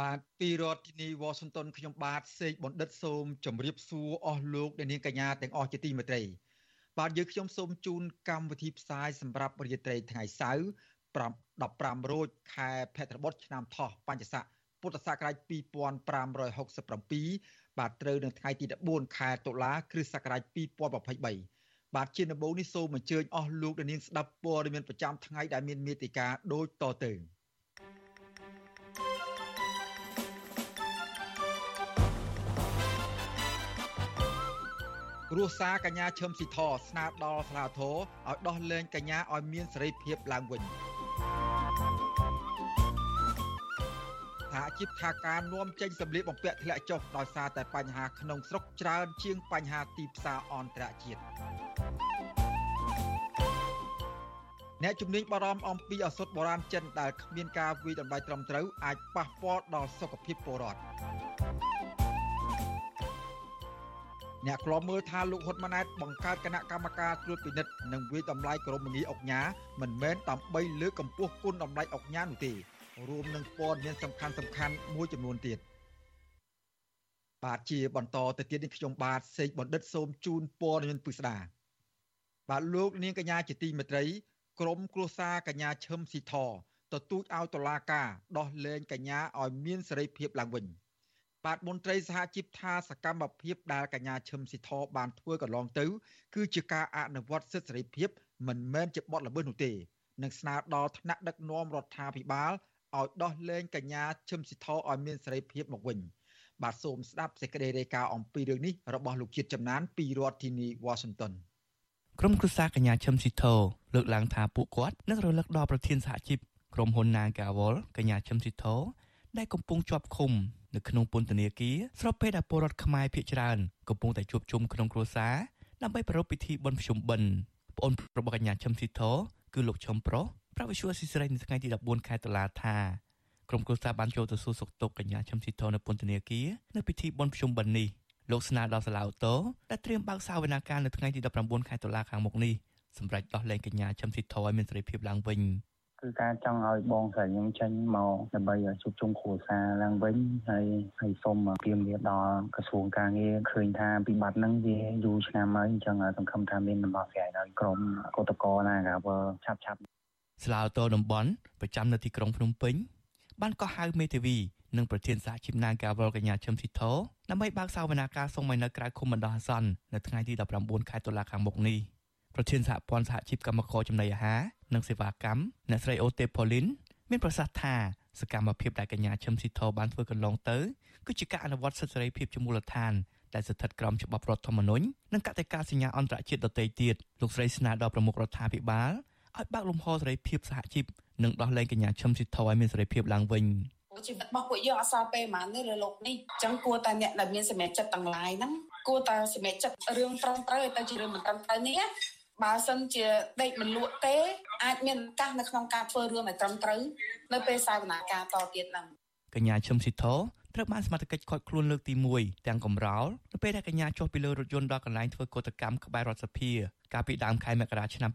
បាទពីរដ្ឋធានីវ៉ាស៊ីនតោនខ្ញុំបាទសេកបណ្ឌិតសូមជម្រាបសួរអស់លោកអ្នកនាងកញ្ញាទាំងអស់ជាទីមេត្រី បាទយើងខ្ញុំសូមជូនកម្មវិធីផ្សាយសម្រាប់រាត្រីថ្ងៃសៅរ៍15រោចខែភទ្របទឆ្នាំថោះបញ្ញស័កពុទ្ធសករាជ2567បាទត្រូវនៅថ្ងៃទី14ខែតុលាគ្រិស្តសករាជ2023បាទជាដំបូងនេះសូមអញ្ជើញអស់លោកអ្នកនាងស្ដាប់ព័ត៌មានប្រចាំថ្ងៃដែលមានមេតិការដូចតទៅ គ្រួសារកញ្ញាឈឹមស៊ីធស្នើដល់សាលាធរឲ្យដោះលែងកញ្ញាឲ្យមានសេរីភាពឡើងវិញសហជីពថាការនាំចេញសម្លៀកបំពាក់ធ្លាក់ចុះដោយសារតែបញ្ហាក្នុងស្រុកច្រើនជាងបញ្ហាទីផ្សារអន្តរជាតិអ្នកជំនាញបារម្ភអំពីអសុទ្ធបុរាណចិនដែលគ្មានការវិយតម្លៃត្រឹមត្រូវអាចប៉ះពាល់ដល់សុខភាពពលរដ្ឋ អ្នកខ្លាំមើលថាលោកហ៊ុនម៉ាណែតបង្កើតគណៈកម្មការត្រួតពិនិត្យនិងវិយតម្លៃក្រមនីអុកញ៉ាមិនមែនដើម្បីលើកកម្ពស់គុណតម្លៃអុកញ៉ានោះទេរួមនឹងព័ត៌មានសំខាន់សំខាន់មួយចំនួនទៀតបាទជាបន្តទៅទៀតនេះខ្ញុំបាទសេកបណ្ឌិតសូមជូនព័ត៌មានពិស្ដាបាទលោកនាងកញ្ញាជាទីមេត្រី ក្រមគ្រួសារកញ្ញាឈឹមស៊ីធទទូចឲ្យតុលាការដោះលែងកញ្ញាឲ្យមានសេរីភាពឡើងវិញ បាទមន្ត្រីសហជីពថាសកម្មភាពដែលកញ្ញាឈឹមស៊ីធបានធ្វើកន្លងទៅ គឺជាការអនុវត្តសិទ្ធិសេរីភាពមិនមែនជាបទល្មើសនោះទេនឹងស្នើដល់ថ្នាក់ដឹកនាំរដ្ឋាភិបាលឲ្យដោះលែងកញ្ញាឈឹមស៊ីធឲ្យមានសេរីភាពមកវិញបាទសូមស្ដាប់សេចក្តីរាយការណ៍អំពីរឿងនេះរបស់លោកជាតិចំណានពីរដ្ឋធានី Washington ក្រុមគ្រួសារកញ្ញាឈឹមស៊ីធលើកឡើងថាពួកគាត់នឹងរលឹកដល់ប្រធានសហជីពក្រុមហ៊ុន Nagawal កញ្ញាឈឹមស៊ីធ ដែលកំពុងជាប់ឃុំនៅក្នុងពន្ធនាគារស្របពេលដែលពលរដ្ឋខ្មែរភៀសច្រើនកំពុងតែជួបជុំក្នុងគ្រួសារដើម្បីប្រារព្ធពិធីបុណ្យភ្ជុំបិណ្ឌប្អូនរបស់កញ្ញាឈឹមស៊ីធគឺលោកឈឹមប្រុសប្រាវិសុអស៊ីសេរីនៅថ្ងៃទី14ខែតុលាថាក្រុមគ្រួសារបានចូលទៅសួរសុខទុក្ខកញ្ញាឈឹមស៊ីធនៅពន្ធនាគារនៅពិធីបុណ្យភ្ជុំបិណ្ឌនេះលោកស្នើដល់សាលាអូតូដែលត្រៀមបើកសាវនាការនៅថ្ងៃទី19ខែតុលាខាងមុខនេះសម្រាប់ដោះលែងកញ្ញាឈឹមស៊ីធឲ្យមានសេរីភាពឡើងវិញ គឺការចង់ឲ្យបងស្រីខ្ញុំចេញមកដើម្បីជួបជុំគ្រួសារឡើងវិញហើយហើយសូមពីមដល់ក្រសួងការងារឃើញថាពិបត្តិហ្នឹងវាយូរឆ្នាំហើយអញ្ចឹងសង្ឃឹមថាមានដំណោះស្រាយដល់ក្រុមកោតកោណាក៏ឆាប់ឆាប់ស្លាវតតំបន់ប្រចាំនៅទីក្រុងភ្នំពេញបានកោះហៅមេធាវីនិងប្រធានសហជីព Nagawal កញ្ញាឈឹមស៊ីធដើម្បីបើកសវនាការសូមឲ្យនៅក្រៅឃុំបណ្ដោះអាសន្ននៅថ្ងៃទី19ខែតុលាខាងមុខនេះ ប្រធានសហព័ន្ធសហជីពកម្មករចំណីអាហារនិងសេវាកម្មអ្នកស្រីអូទេប៉ូលីនមានប្រសាសន៍ថាសកម្មភាពដែលកញ្ញាឈឹមស៊ីធបានធ្វើកន្លងទៅគឺជាការអនុវត្តសិទ្ធិសេរីភាពជាមូលដ្ឋានដែលស្ថិតក្រោមច្បាប់រដ្ឋធម្មនុញ្ញនិងកតិកាសញ្ញាអន្តរជាតិដទៃទៀតលោកស្រីស្នើដល់ប្រមុខរដ្ឋាភិបាលឲ្យបើកលំហសេរីភាពសហជីពនិងដោះលែងកញ្ញាឈឹមស៊ីធឲ្យមានសេរីភាពឡើងវិញជីវិតរបស់ពួកយើងអសល់ពេលប៉ុន្មានទេលើលោកនេះអញ្ចឹងគួរតែអ្នកដែលមានសម្រេចចិត្តទាំងឡាយហ្នឹងគួរតែសម្រេចចិត្តរឿងត្រឹមត្រូវឲ្យទៅជារឿងមិនត្រឹមត្រូវនេះ បើសិនជាដេកមិនលក់ទេអាចមានឱកាសនៅក្នុងការធ្វើរឿងឲ្យត្រឹមត្រូវនៅពេលសាវនាការតទៀតហ្នឹងកញ្ញាឈឹមស៊ីធត្រូវបានសមត្ថកិច្ចឃាត់ខ្លួនលើកទី1ទាំងកំរោលនៅពេលដែលកញ្ញាចុះពីលើរថយន្តដល់កន្លែងធ្វើកោតកម្មក្បែររដ្ឋសភាកាលពីដើមខែមករាឆ្នាំ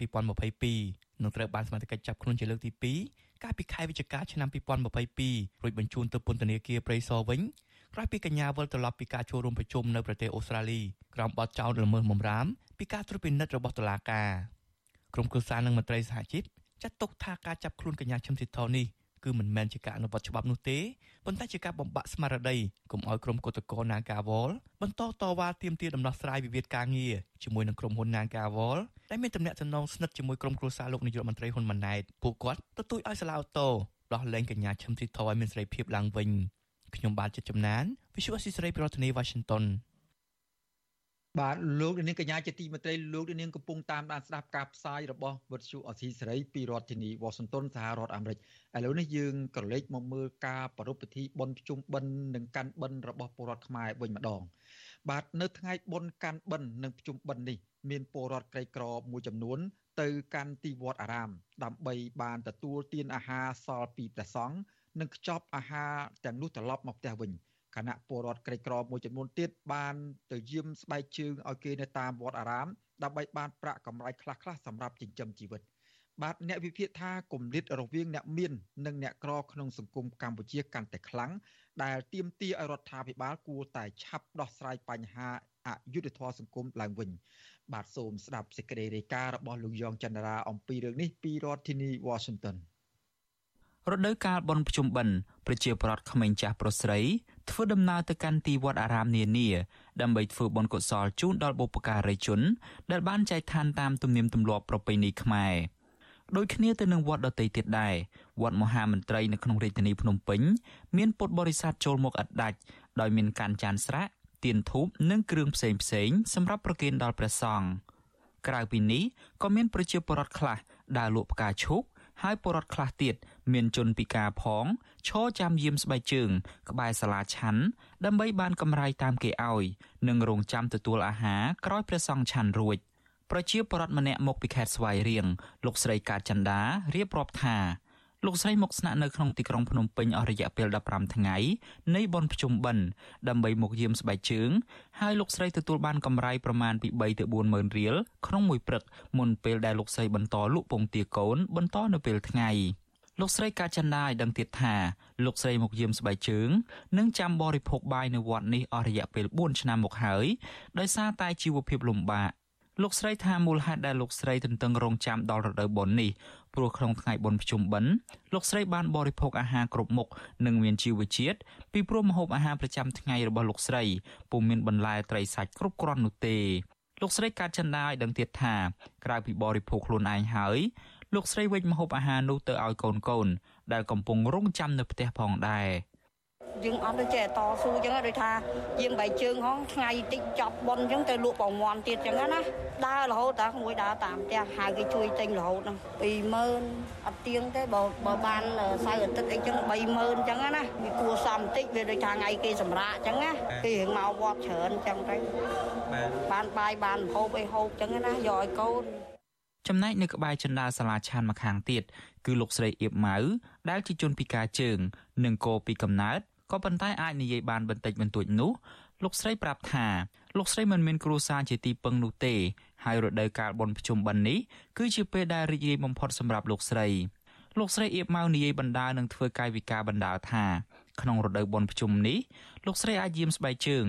2022និងត្រូវបានសមត្ថកិច្ចចាប់ខ្លួនជាលើកទី2កាលពីខែវិច្ឆិកាឆ្នាំ2022រួចបញ្ជូនទៅពន្ធនាគារព្រៃសរវិញ ក្រោយពីកញ្ញាវិលត្រឡប់ពីការចូលរួមប្រជុំនៅប្រទេសអូស្ត្រាលីក្រោមបទចោទល្មើសបំរាមពីការត្រួតពិនិត្យរបស់តុលាការក្រុមគ្រួសារនិងមន្ត្រីសហជីពចាត់ទុកថាការចាប់ខ្លួនកញ្ញាឈឹមស៊ីធនេះគឺមិនមែនជាការអនុវត្តច្បាប់នោះទេប៉ុន្តែជាការបំបាក់ស្មារតីកុំឲ្យក្រុមគឧតកោ Nagawal បន្តតវ៉ាទាមទារដំណោះស្រាយវិវាទការងារជាមួយនឹងក្រុមហ៊ុន Nagawal ដែលមានទំនាក់ទំនងស្និទ្ធជាមួយក្រុមគ្រួសារលោកនាយករដ្ឋមន្ត្រីហ៊ុនម៉ាណែតពួកគាត់ទទូចឲ្យសាឡាអូតូដោះលែងកញ្ញាឈឹមស៊ីធឲ្យមានសេរីភាពឡើងវិញ ខ្ញុំបាទចិត្តចំណាន Visual Assisray ប្រធានាទី Washington បាទលោកនាងកញ្ញាជាទីមេត្រីលោកនាងកំពុងតាមដានស្ដាប់ការផ្សាយរបស់វិទ្យុអសីសេរីពីរដ្ឋធានីវ៉ាស៊ីនតោនសហរដ្ឋអាមេរិកឥឡូវនេះយើងក៏លេចមកមើលការប្រារព្ធពិធីបុណ្យភ្ជុំបិណ្ឌនិងកាន់បិណ្ឌរបស់ពលរដ្ឋខ្មែរវិញម្ដង បាទនៅថ្ងៃបុណ្យកាន់បិណ្ឌនិងភ្ជុំបិណ្ឌនេះមានពលរដ្ឋក្រីក្រមួយចំនួន ទៅកាន់ទីវត្តអារាម ដើម្បីបានទទួលទានអាហារសល់ពីព្រះសង្ឃ និងខ្ចប់អាហារទាំងនោះត្រឡប់មកផ្ទះវិញគណៈពលរដ្ឋក្រីក្រមួយចំនួនទៀតបានទៅយាមស្បែកជើងឲ្យគេនៅតាមវត្តអារាមដើម្បីបានប្រាក់កម្រៃខ្លះៗសម្រាប់ចិញ្ចឹមជីវិតបាទអ្នកវិភាគថាគម្លាតរវាងអ្នកមាននិងអ្នកក្រក្នុងសង្គមកម្ពុជាកាន់តែខ្លាំងដែលទាមទារឲ្យរដ្ឋាភិបាលគួរតែឆាប់ដោះស្រាយបញ្ហាអយុត្តិធម៌សង្គមឡើងវិញបាទសូមស្ដាប់សេចក្តីរាយការណ៍របស់លោកយ៉ងច័ន្ទរាអំពីរឿងនេះពីរដ្ឋធានី Washington រដូវកាលបុណ្យភ្ជុំបិណ្ឌប្រជាប្រដ្ឋក្មេងចាស់ប្រុសស្រីធ្វើដំណើរទៅកាន់ទីវត្តអារាមនានាដើម្បីធ្វើបុណ្យកុសលជូនដល់បុព្វការីជន ដែលបានចែកឋានតាមទំនៀមទម្លាប់ប្រពៃណីខ្មែរដូចគ្នាទៅនឹងវត្តដទៃទៀតដែរវត្តមហាមន្ត្រីនៅក្នុងរាជធានីភ្នំពេញមានពុទ្ធបរិស័ទចូលមកអត់ដាច់ដោយមានការចានស្រាក់ទៀនធូបនិងគ្រឿងផ្សេងផ្សេងសម្រាប់ប្រគេនដល់ព្រះសង្ឃក្រៅពីនេះក៏មានប្រជាពលរដ្ឋខ្លះដើរលក់ផ្កាឈូក ហើយពលរដ្ឋខ្លះទៀតមានជនពិការផងឈរចាំយាមស្បែកជើង ក្បែរសាលាឆាន់ដើម្បីបានកម្រៃតាមគេឲ្យនិងរងចាំទទួលអាហារក្រោយព្រះសង្ឃឆាន់រួចប្រជាពលរដ្ឋម្នាក់មកពីខេត្តស្វាយរៀងលោកស្រីកាចន្ទារៀបរាប់ថា លោកស្រីមកស្នាក់នៅក្នុងទីក្រុងភ្នំពេញអស់រយៈពេល15ថ្ងៃនៃបុណ្យភ្ជុំបិណ្ឌដើម្បីមកយាមស្បែកជើងហើយលោកស្រីទទួលបានកម្រៃប្រមាណពី3ទៅ4ម៉ឺនរៀលក្នុងមួយព្រឹកមុនពេលដែលលោកស្រីបន្តលក់ពងទាកូនបន្តនៅពេលថ្ងៃលោកស្រីកាចន្ទាឲ្យដឹងទៀតថាលោកស្រីមកយាមស្បែកជើងនិងចាំបរិភោគបាយនៅវត្តនេះអស់រយៈពេល4ឆ្នាំមកហើយដោយសារតែជីវភាពលំបាក លោកស្រីថាមូលហេតុដែលលោកស្រីទន្ទឹងរង់ចាំដល់រដូវបុណ្យនេះព្រោះក្នុងថ្ងៃបុណ្យភ្ជុំបិណ្ឌលោកស្រីបានបរិភោគអាហារគ្រប់មុខនិងមានជីវជាតិពីព្រោះម្ហូបអាហារប្រចាំថ្ងៃរបស់លោកស្រីពុំមានបន្លែត្រីសាច់គ្រប់គ្រាន់នោះទេលោកស្រីកាត់ចិនដាឲ្យដឹងទៀតថាក្រៅពីបរិភោគខ្លួនឯងហើយលោកស្រីវិញម្ហូបអាហារនោះទៅឲ្យកូនកូនដែលកំពុងរងចាំនៅផ្ទះផងដែរ។ យើងអត់ទៅចេះតស៊ូអញ្ចឹងដូចថាយើងបែកជើងហងថ្ងៃតិចចប់ប៉ុនអញ្ចឹងទៅលក់ប្រមាន់ទៀតអញ្ចឹងណាដើររហូតតែមួយដើរតាមផ្ទះហៅគេជួយទិញរហូតហ្នឹង20000អត់ទៀងទេបើបើបានសៅរ៍អាទិត្យអីចឹង30000អញ្ចឹងណាវាគួរសមតិចវាដូចថាថ្ងៃគេសម្រាកអញ្ចឹងណាគេរៀងមកវត្តច្រើនអញ្ចឹងទៅបានបាយបានហូបអីហូបអញ្ចឹងណាយកឲ្យកូនចំណែកនៅក្បែរចិន្តាសាលាឆានម្ខាងទៀតគឺលោកស្រីអៀបម៉ៅដែលជាជនពិការជើងនិងគោពីកំណើត ក៏ប៉ុន្តែអាចនិយាយបានបន្តិចបន្តួចនោះលោកស្រីប្រាប់ថាលោកស្រីមិនមានគ្រួសារជាទីពឹងនោះទេ ហើយរដូវកាលបុណ្យភ្ជុំបិណ្ឌនេះគឺជាពេលដែលរីករាយបំផុតសម្រាប់លោកស្រីលោកស្រីអៀបម៉ៅនិយាយបណ្ដាលនឹងធ្វើកាយវិការបណ្ដាលថាក្នុងរដូវបុណ្យភ្ជុំនេះលោកស្រីអាចយាមស្បែកជើង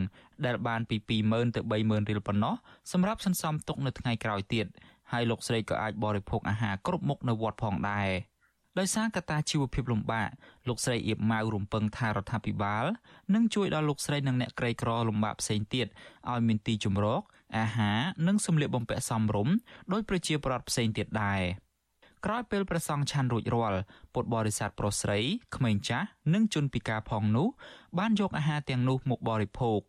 ដែលបានពី20000ទៅ30000រៀលប៉ុណ្ណោះសម្រាប់សន្សំទុកនៅថ្ងៃក្រោយទៀតហើយលោកស្រីក៏អាចបរិភោគអាហារគ្រប់មុខនៅវត្តផងដែរ។ ដោយសារកត្តាជីវភាពលំបាកលោកស្រីអៀបម៉ៅរំពឹងថារដ្ឋាភិបាលនឹងជួយដល់លោកស្រីនិងអ្នកក្រីក្រលំបាកផ្សេងទៀតឲ្យមានទីជម្រក អាហារនិងសម្លៀកបំពាក់សមរម្យដោយប្រជាពលរដ្ឋផ្សេងទៀតដែរក្រោយពេលប្រសង់ឆាន់រួចរាល់ពុទ្ធបរិស័ទប្រុសស្រីក្មេងចាស់និងជនពិការផងនោះបានយកអាហារទាំងនោះមកបរិភោគ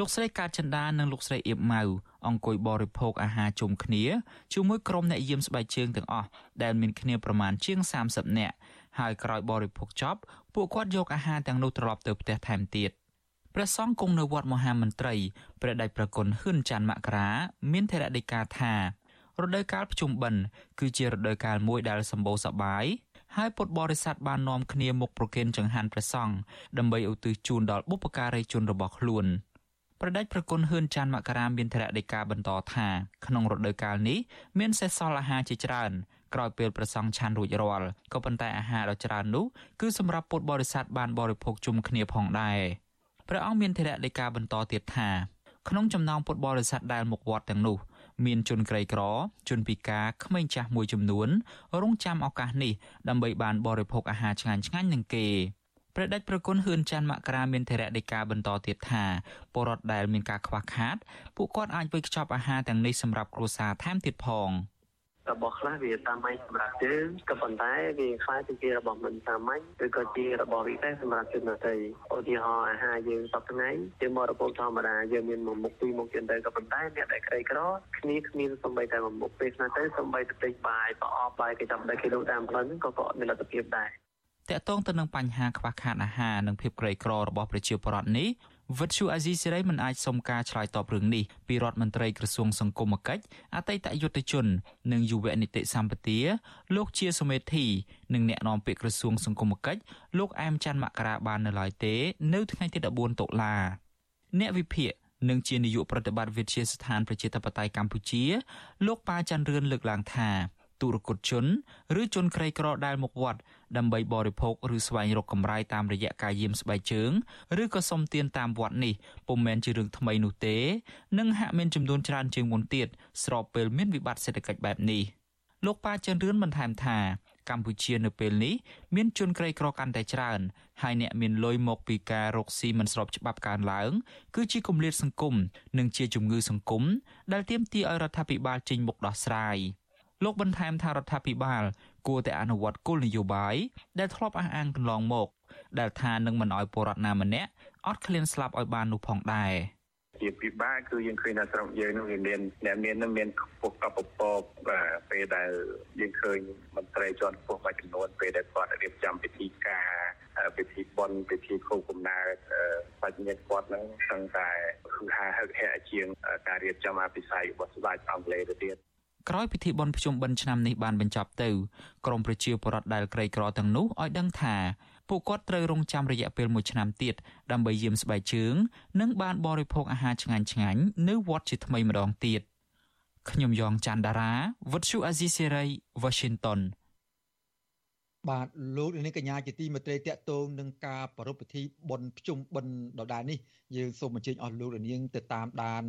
លោកស្រីកាចិន្តានិងលោកស្រីអៀបម៉ៅអង្គុយបរិភោគអាហារជុំគ្នាជាមួយក្រុមអ្នកយាមស្បែកជើងទាំងអស់ដែលមានគ្នាប្រមាណជាង30នាក់ហើយក្រោយបរិភោគចប់ពួកគាត់យកអាហារទាំងនោះត្រឡប់ទៅផ្ទះថែមទៀតព្រះសង្ឃគង់នៅវត្តមហាមន្ត្រីព្រះដេចប្រគុណហ៊ឿនច័ន្ទមករាមានថេរដីកាថារដូវកាលភ្ជុំបិណ្ឌគឺជារដូវកាលមួយដែលសម្បូរសប្បាយហើយពុទ្ធបរិស័ទបាននាំគ្នាមកប្រគេនចង្ហាន់ព្រះសង្ឃដើម្បីឧទ្ទិសជូនដល់បុព្វការីជនរបស់ខ្លួន។ ប្រដេចប្រគុណហ៊ឿនចាន់មករាមានធរៈដីកាបន្តថាក្នុងរដូវកាលនេះមានសេសសល់អាហារជាច្រើនក្រោយពេលប្រសង់ឆាន់រួចរាល់ក៏ប៉ុន្តែអាហារដ៏ច្រើននោះគឺសម្រាប់ពុទ្ធបរិស័ទបានបរិភោគជុំគ្នាផងដែរព្រះអង្គមានធរៈដីកាបន្តទៀតថាក្នុងចំណោមពុទ្ធបរិស័ទដែលមកវត្តទាំងនោះមានជនក្រីក្រ ជនពិការក្មេងចាស់មួយចំនួនរងចាំឱកាសនេះដើម្បីបានបរិភោគអាហារឆ្ងាញ់ៗនឹងគេ ព្រះដេចប្រគុណហ៊ឿនច័ន្ទមករាមានធរៈដីកាបន្តទៀតថាពលរដ្ឋដែលមានការខ្វះខាតពួកគាត់អាចវិខ្ចប់អាហារទាំងនេះសម្រាប់គ្រួសារថែមទៀតផងរបស់ខ្លះវាសាមញ្ញសម្រាប់យើងក៏ប៉ុន្តែវាខ្លាចទៅជារបស់មិនសាមញ្ញឬក៏ជារបស់វិសេសសម្រាប់ជនដទៃឧទាហរណ៍អាហារយើងសប្តាហ៍ថ្ងៃជាមរកធម្មតាយើងមានមួយមុខពីរមុខជាងទៅក៏ប៉ុន្តែអ្នកដែលក្រីក្រគ្នាគ្មានសំបីតែមួយមុខពេលខ្លះទៅសំបីតែទិញបាយប្រអប់បាយគេចាំតែគេលក់តាមផ្លូវហ្នឹងក៏ក៏មានលទ្ធភាពដែរ តកតងទៅនឹងបញ្ហាខ្វះខាតអាហារនិងភាពក្រីក្ររបស់ប្រជាពលរដ្ឋនេះវិទ្យុអាស៊ីសេរីមិនអាចសុំការឆ្លើយតបរឿងនេះពីរដ្ឋមន្ត្រីក្រសួងសង្គមគិច្ចអតីតយុទ្ធជន និងយុវនីតិសម្បទាលោកជាសមេធីនិងអ្នកនាំពាក្យក្រសួងសង្គមគិច្ចលោកអែមច័ន្ទមករាបាននៅឡើយទេ នៅថ្ងៃទី14តុលាអ្នកវិភាគនិងជានាយកប្រតិបត្តិវិទ្យាស្ថានប្រជាធិបតេយ្យកម្ពុជា លោកប៉ាច័ន្ទរឿនលើកឡើងថាទុរគតជន ឬជនក្រីក្រដែលមកវត្ត ដើម្បីបរិភោគឬស្វែងរកកម្រៃតាមរយៈការយាមស្បែកជើងឬក៏សុំទានតាមវត្តនេះពុំមែនជារឿងថ្មីនោះទេនិងហាក់មានចំនួនច្រើនជាងមុនទៀតស្របពេលមានវិបត្តិសេដ្ឋកិច្ចបែបនេះលោកប៉ាចិនរឿនបន្ថែមថាកម្ពុជានៅពេលនេះមានជនក្រីក្រកាន់តែច្រើនហើយអ្នកមានលុយមកពីការរកស៊ីមិនស្របច្បាប់កើនឡើង គឺជាគម្លាតសង្គមនិងជាជំងឺសង្គមដែលទាមទារឲ្យរដ្ឋាភិបាលចេញមុខដោះស្រាយ លោកបន្ថែមថារដ្ឋាភិបាល គួរតែអនុវត្តគោលនយោបាយដែលធ្លាប់អះអាងកន្លងមក ដែលថានឹងមិនអោយពលរដ្ឋណាម្នាក់អត់ឃ្លានស្លាប់ឲ្យបាននោះផងដែរជាពិបាកគឺយើងឃើញថាស្រុកយើងនោះវាមានអ្នកមាននឹងមានពុកកបពកបាទពេលដែលយើងឃើញមន្ត្រីជាន់ខ្ពស់មួយចំនួនពេលដែលគាត់រៀបចំពិធីការពិធីបុណ្យពិធីខួបកំណើតបញ្ញាគាត់ហ្នឹងសឹងតែគឺហាហឹកហាក់ជាងការរៀបចំអភិស័យរបស់ស្ដេចអង់គ្លេសទៅទៀត ក្រោយពិធីបុណ្យភ្ជុំបិណ្ឌឆ្នាំនេះបានបញ្ចប់ទៅក្រមប្រជាពលរដ្ឋដែលក្រីក្រទាំងនោះឲ្យដឹងថាពួកគាត់ត្រូវរងចាំរយៈពេល1ឆ្នាំទៀតដើម្បីយាមស្បែកជើង និងបានបរិភោគអាហារឆ្ងាញ់ឆ្ងាញ់នៅវត្តជាថ្មីម្ដងទៀតខ្ញុំយ៉ងច័ន្ទដារាវិទ្យុអាស៊ីសេរី Washington បាទលោកនាងកញ្ញាជាទីមេត្រីតកតងនឹងការប្រារព្ធពិធីបុណ្យភ្ជុំបិណ្ឌដដែលនេះយើងសូមអញ្ជើញអស់លោកនាងទៅតាមដាន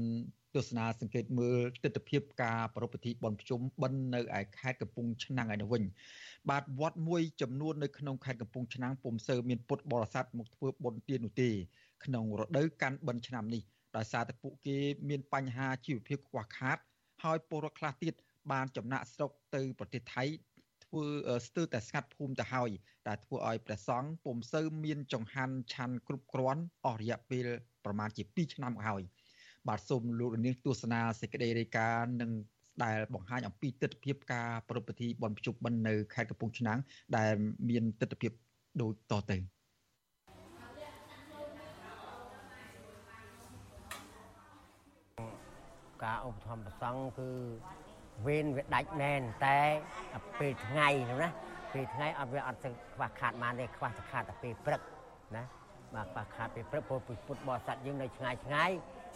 ទស្សនាសង្កេតមើលទស្សនវិជ្ជាការប្រារព្ធពិធីបុណ្យភ្ជុំបិណ្ឌនៅឯខេត្តកំពង់ឆ្នាំងឯនោះវិញបាទវត្តមួយចំនួននៅក្នុងខេត្តកំពង់ឆ្នាំងពុំសូវមានពុទ្ធបរិស័ទមកធ្វើបុណ្យទាននោះទេក្នុងរដូវកាន់បិណ្ឌឆ្នាំនេះដោយសារតែពួកគេមានបញ្ហាជីវភាពខ្វះខាត ហើយពលរដ្ឋខ្លះទៀតបានចំណាក់ស្រុកទៅប្រទេសថៃធ្វើស្ទើរតែស្ងាត់ភូមិទៅហើយតែធ្វើឲ្យព្រះសង្ឃពុំសូវមានចង្ហាន់ឆាន់គ្រប់គ្រាន់អស់រយៈពេលប្រមាណជា2ឆ្នាំហើយ បាទសូមលោករនាងទស្សនាសេចក្តីរាយការណ៍និងដែលបង្ហាញអំពីទស្សនវិជ្ជាការប្រពៃពិធីបុណ្យភ្ជុំបិណ្ឌនៅខេត្តកំពង់ឆ្នាំងដែលមានទស្សនវិជ្ជាដូចតទៅការឧបត្ថម្ភប្រសង់គឺវេនវាដាច់មែនតែពេលថ្ងៃនោះណាពេលថ្ងៃអត់វាអត់ខ្វះខាតបានទេខ្វះតែខាតតែពេលព្រឹកណាបាទខ្វះខាតពេលព្រឹកព្រោះពុទ្ធបរិស័ទយើងនៅឆ្ងាយឆ្ងាយ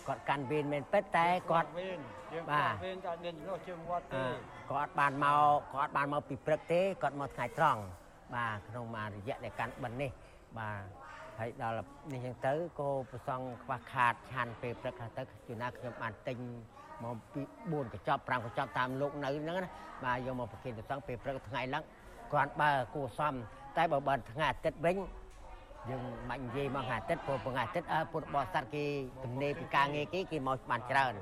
គាត់កាន់វេនមែនពិតតែគាត់វេនយើងគាត់វេនតែមានចំណុះជើងវត្តទេគាត់បានមកគាត់បានមកពីព្រឹកទេគាត់មកថ្ងៃត្រង់បាទក្នុងមួយរយៈដែលកាន់បិណ្ឌនេះបាទហើយដល់នេះចឹងទៅក៏ប្រសងខ្វះខាតឆានពេលព្រឹកខ្លះទៅជួនណាខ្ញុំបានទិញមកពី4កញ្ចប់5កញ្ចប់តាមលោកនៅហ្នឹងណាបាទយកមកប្រគេនប្រសងពេលព្រឹកថ្ងៃឡើងគាត់បើគួសមតែបើបើថ្ងៃអាទិត្យវិញ យើងមិននិយាយមកថ្ងៃអាទិត្យព្រោះថ្ងៃអាទិត្យអើពុទ្ធបរិស័ទគេទំនេរពីការងារគេគេមកបានច្រើន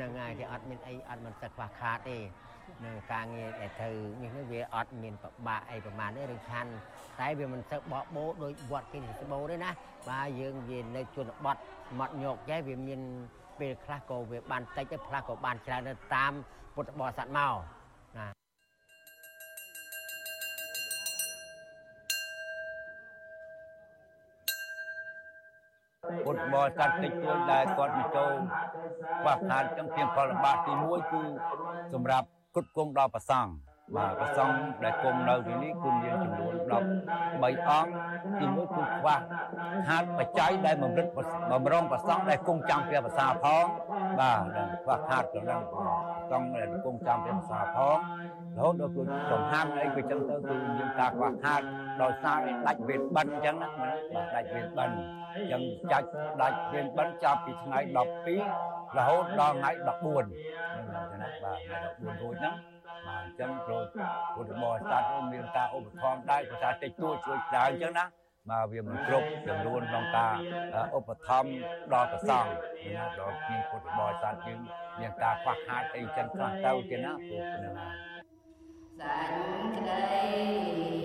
នឹងហើយគេអត់មានអីអត់មិនទឹកខ្វះខាតទេនឹងការងារដែលត្រូវនេះនេះវាអត់មានពិបាកអីប្រហែលទេឬឆាន់តែវាមិនទៅបកបោដោយវត្តគេស្បោទេណាបាទយើងវានៅជនបទមាត់ញោកចេះវាមានពេលខ្លះក៏វាបានតិចទៅខ្លះក៏បានច្រើនទៅតាមពុទ្ធបរិស័ទមក ពុទ្ធបរិស័ទតិចតួចដែលគាត់មកចូលខ្វះខាតចឹងជាផលលំបាកទី1គឺសម្រាប់គ្រប់គ្រងដល់ប្រសង់ បាទប្រសង់ដែលគុំនៅទីនេះគឺមានចំនួន13អង្គទីមួយគឺខ្វះខាតបច្ច័យដែលបំរិតបំរុងប្រសង់ដែលគង់ចាំព្រះភាសាផងបាទខ្វះខាតក្នុងប្រសង់ដែលគង់ចាំព្រះភាសាផងរហូតដល់គឺចំហានអីក៏ចឹងទៅគឺយើងការខ្វះខាតដោយសារដាច់វេទបិណ្ឌអញ្ចឹងណាបាទដាច់វេទបិណ្ឌអញ្ចឹងចាច់ដាច់វេទបិណ្ឌចាប់ពីថ្ងៃ12រហូតដល់ថ្ងៃ14ហ្នឹងណាបាទថ្ងៃ14រួចហ្នឹង បាទអញ្ចឹងព្រោះពុទ្ធបរិស័ទមានការឧបត្ថម្ភដែរភាសាតិចតួចជួយច្រើនអញ្ចឹងណាបាទវាមិនគ្រប់ចំនួនក្នុងការឧបត្ថម្ភដល់ប្រសង់ណាដល់ពីពុទ្ធបរិស័ទយើងមានការខ្វះខាតអីចឹងខ្លះទៅទៀតណាព្រោះហ្នឹងសាច់ក្តី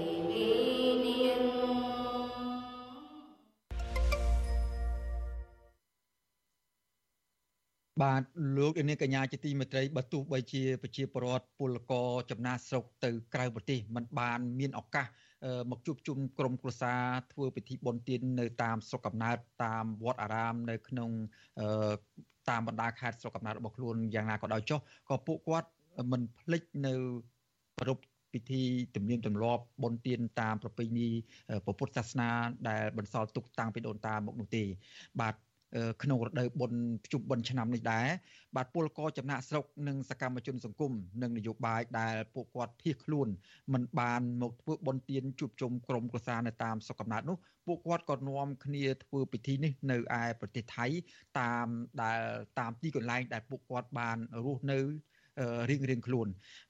បាទលោកនាងកញ្ញាជាទីមេត្រីបើទោះបីជាប្រជាពលរដ្ឋពលករចំណាស្រុកទៅក្រៅប្រទេសมันបានមានឱកាសមកជួបជុំក្រុមគ្រួសារធ្វើពិធីបុណ្យទាននៅតាមស្រុកកំណើតតាមវត្តអារាមនៅក្នុងតាមបណ្ដាខេត្តស្រុកកំណើតរបស់ខ្លួនយ៉ាងណាក៏ដោយចុះក៏ពួកគាត់មិនភ្លេចនៅប្រពពិធីទំនៀមទម្លាប់បុណ្យទានតាមប្រពៃណីពុទ្ធសាសនាដែលបន្សល់ទុកតាំងពីដូនតាមកនោះទេបាទ ក្នុងរដូវបុណ្យភ្ជុំបិណ្ឌឆ្នាំនេះដែរបាទពលករចំណាក់ស្រុកនិងសកម្មជនសង្គមនិងនយោបាយដែលពួកគាត់ភៀសខ្លួនមិនបានមកធ្វើបុណ្យទានជួបជុំក្រុមគ្រួសារនៅតាមស្រុកកំណើតនោះពួកគាត់ក៏នាំគ្នាធ្វើពិធីនេះនៅឯប្រទេសថៃតាមដែលតាមទីកន្លែងដែលពួកគាត់បានរស់នៅ រៀងរៀងខ្លួន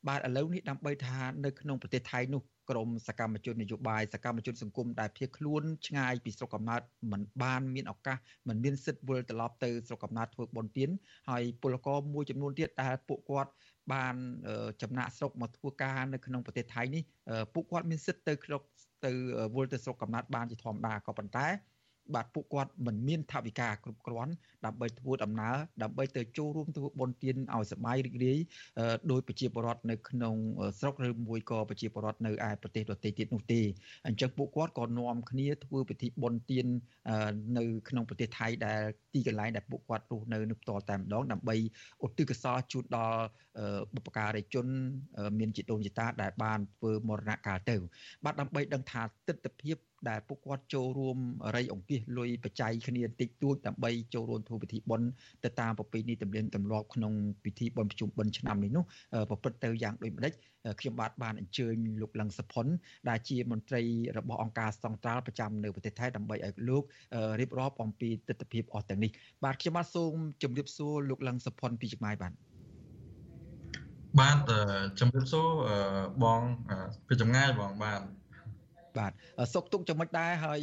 បាទឥឡូវនេះដើម្បីថានៅក្នុងប្រទេសថៃនោះក្រមសកម្មជននយោបាយសកម្មជនសង្គមដែលភៀសខ្លួនឆ្ងាយពីស្រុកកំណើតមិនបានមានឱកាសមិនមានសិទ្ធិវិលត្រឡប់ទៅស្រុកកំណើតធ្វើបុណ្យទានហើយពលករមួយចំនួនទៀតដែលពួកគាត់បានចំណាក់ស្រុកមកធ្វើការនៅក្នុងប្រទេសថៃនេះពួកគាត់មានសិទ្ធិទៅក្នុងទៅវិលទៅស្រុកកំណើតបានជាធម្មតាក៏ប៉ុន្តែ បាទពួកគាត់មិនមានថវិកាគ្រប់គ្រាន់ដើម្បីធ្វើដំណើរដើម្បីទៅចូលរួមធ្វើបុណ្យទានឲ្យសប្បាយរីករាយដោយប្រជាពលរដ្ឋនៅក្នុងស្រុកឬមួយក៏ប្រជាពលរដ្ឋនៅឯប្រទេសដទៃទៀតនោះទេអញ្ចឹងពួកគាត់ក៏នាំគ្នាធ្វើពិធីបុណ្យទាននៅក្នុងប្រទេសថៃដែលទីកន្លែងដែលពួកគាត់រស់នៅនៅផ្ទាល់តែម្ដងដើម្បីឧទ្ទិសកុសលជូនដល់បុព្វការីជន មានជីដូនជីតាដែលបានធ្វើមរណកាលទៅបាទដើម្បីដឹងថាទស្សនវិជ្ជា ដែលពួកគាត់ចូលរួមរៃអង្គាសលុយបច្ច័យគ្នាតិចតួចដើម្បីចូលរួមធ្វើពិធីបុណ្យទៅតាមប្រពៃណីទំនៀមទម្លាប់ក្នុងពិធីបុណ្យប្រជុំបិណ្ឌឆ្នាំនេះនោះប្រព្រឹត្តទៅយ៉ាងដូចម្ដេចខ្ញុំបាទបានអញ្ជើញលោកលឹងសុផុនដែលជាមន្ត្រីរបស់អង្គការសង្ត្រាល់ប្រចាំនៅប្រទេសថៃដើម្បីឲ្យលោករៀបរាប់អំពីទស្សនវិជ្ជាអស់ទាំងនេះបាទខ្ញុំបាទសូមជម្រាបសួរលោកលឹងសុផុនពីចម្ងាយបាទបាទជំរាបសួរបងពីចម្ងាយបងបាទ បាទសុកទុកចំណុចដែរហើយ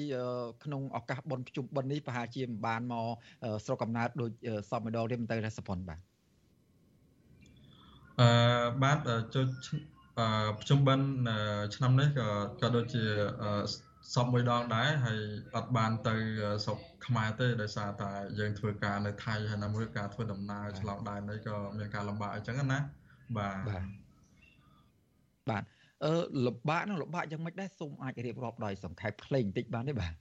ក្នុងឱកាសបុណ្យភ្ជុំបិណ្ឌនេះប្រហែលជាមិនបានមកស្រុកកំណើតដូចសពម្ដងទេមិនទៅរសប៉ុនបាទអឺបាទចូលភ្ជុំបិណ្ឌឆ្នាំនេះក៏ក៏ដូចជាសពមួយដងដែរហើយអត់បានទៅស្រុកខ្មែរទេដោយសារតែយើងធ្វើការនៅថៃហើយនៅមួយការធ្វើដំណើរឆ្លងដែននេះក៏មានការលំបាកអញ្ចឹងណាបាទបាទ អឺលំបាកនឹងលំបាកយ៉ាងម៉េចដែរសូមអាចរៀបរាប់ដោយសង្ខេបខ្លីបន្តិចបានទេបាទ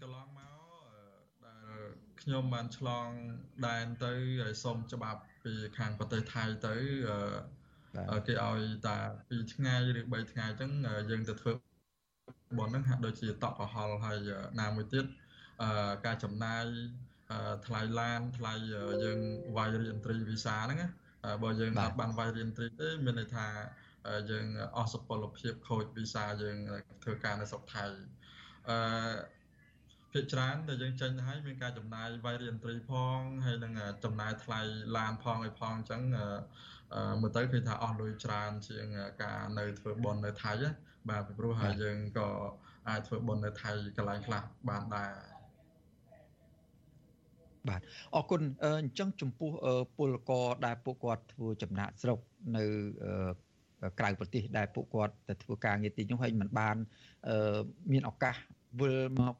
កន្លងមកដែលខ្ញុំបានឆ្លងដែនទៅហើយសូមច្បាប់ពីខាងប្រទេសថៃទៅគេឲ្យតា2ថ្ងៃឬ3ថ្ងៃអញ្ចឹងយើងទៅធ្វើបនហ្នឹងហាក់ដូចជាតក់ប្រហល់ហើយណាមួយទៀតការចំណាយថ្លៃឡានថ្លៃយើងវាយរៀនត្រីវីសាហ្នឹងណា បើយើងអត់បានវាយរៀនត្រីទេមានន័យថាយើងអស់សុពលភាពខូចវីសាយើងធ្វើការនៅស្រុកថៃអឺភាគច្រើនដែលយើងចេញទៅហើយមានការចំណាយវាយរៀនត្រីផងហើយនឹងចំណាយថ្លៃឡានផងអីផងអញ្ចឹងមើលទៅឃើញថាអស់លុយច្រើនជាងការនៅធ្វើបន់នៅថៃបាទពីព្រោះហើយយើងក៏អាចធ្វើបន់នៅថៃកន្លែងខ្លះបានដែរ បាទអរគុណអញ្ចឹងចំពោះពលករដែលពួកគាត់ធ្វើចំណាក់ស្រុកនៅក្រៅប្រទេសដែលពួកគាត់ទៅធ្វើការងារទីនោះហើយមិនបានមានឱកាសវិលមក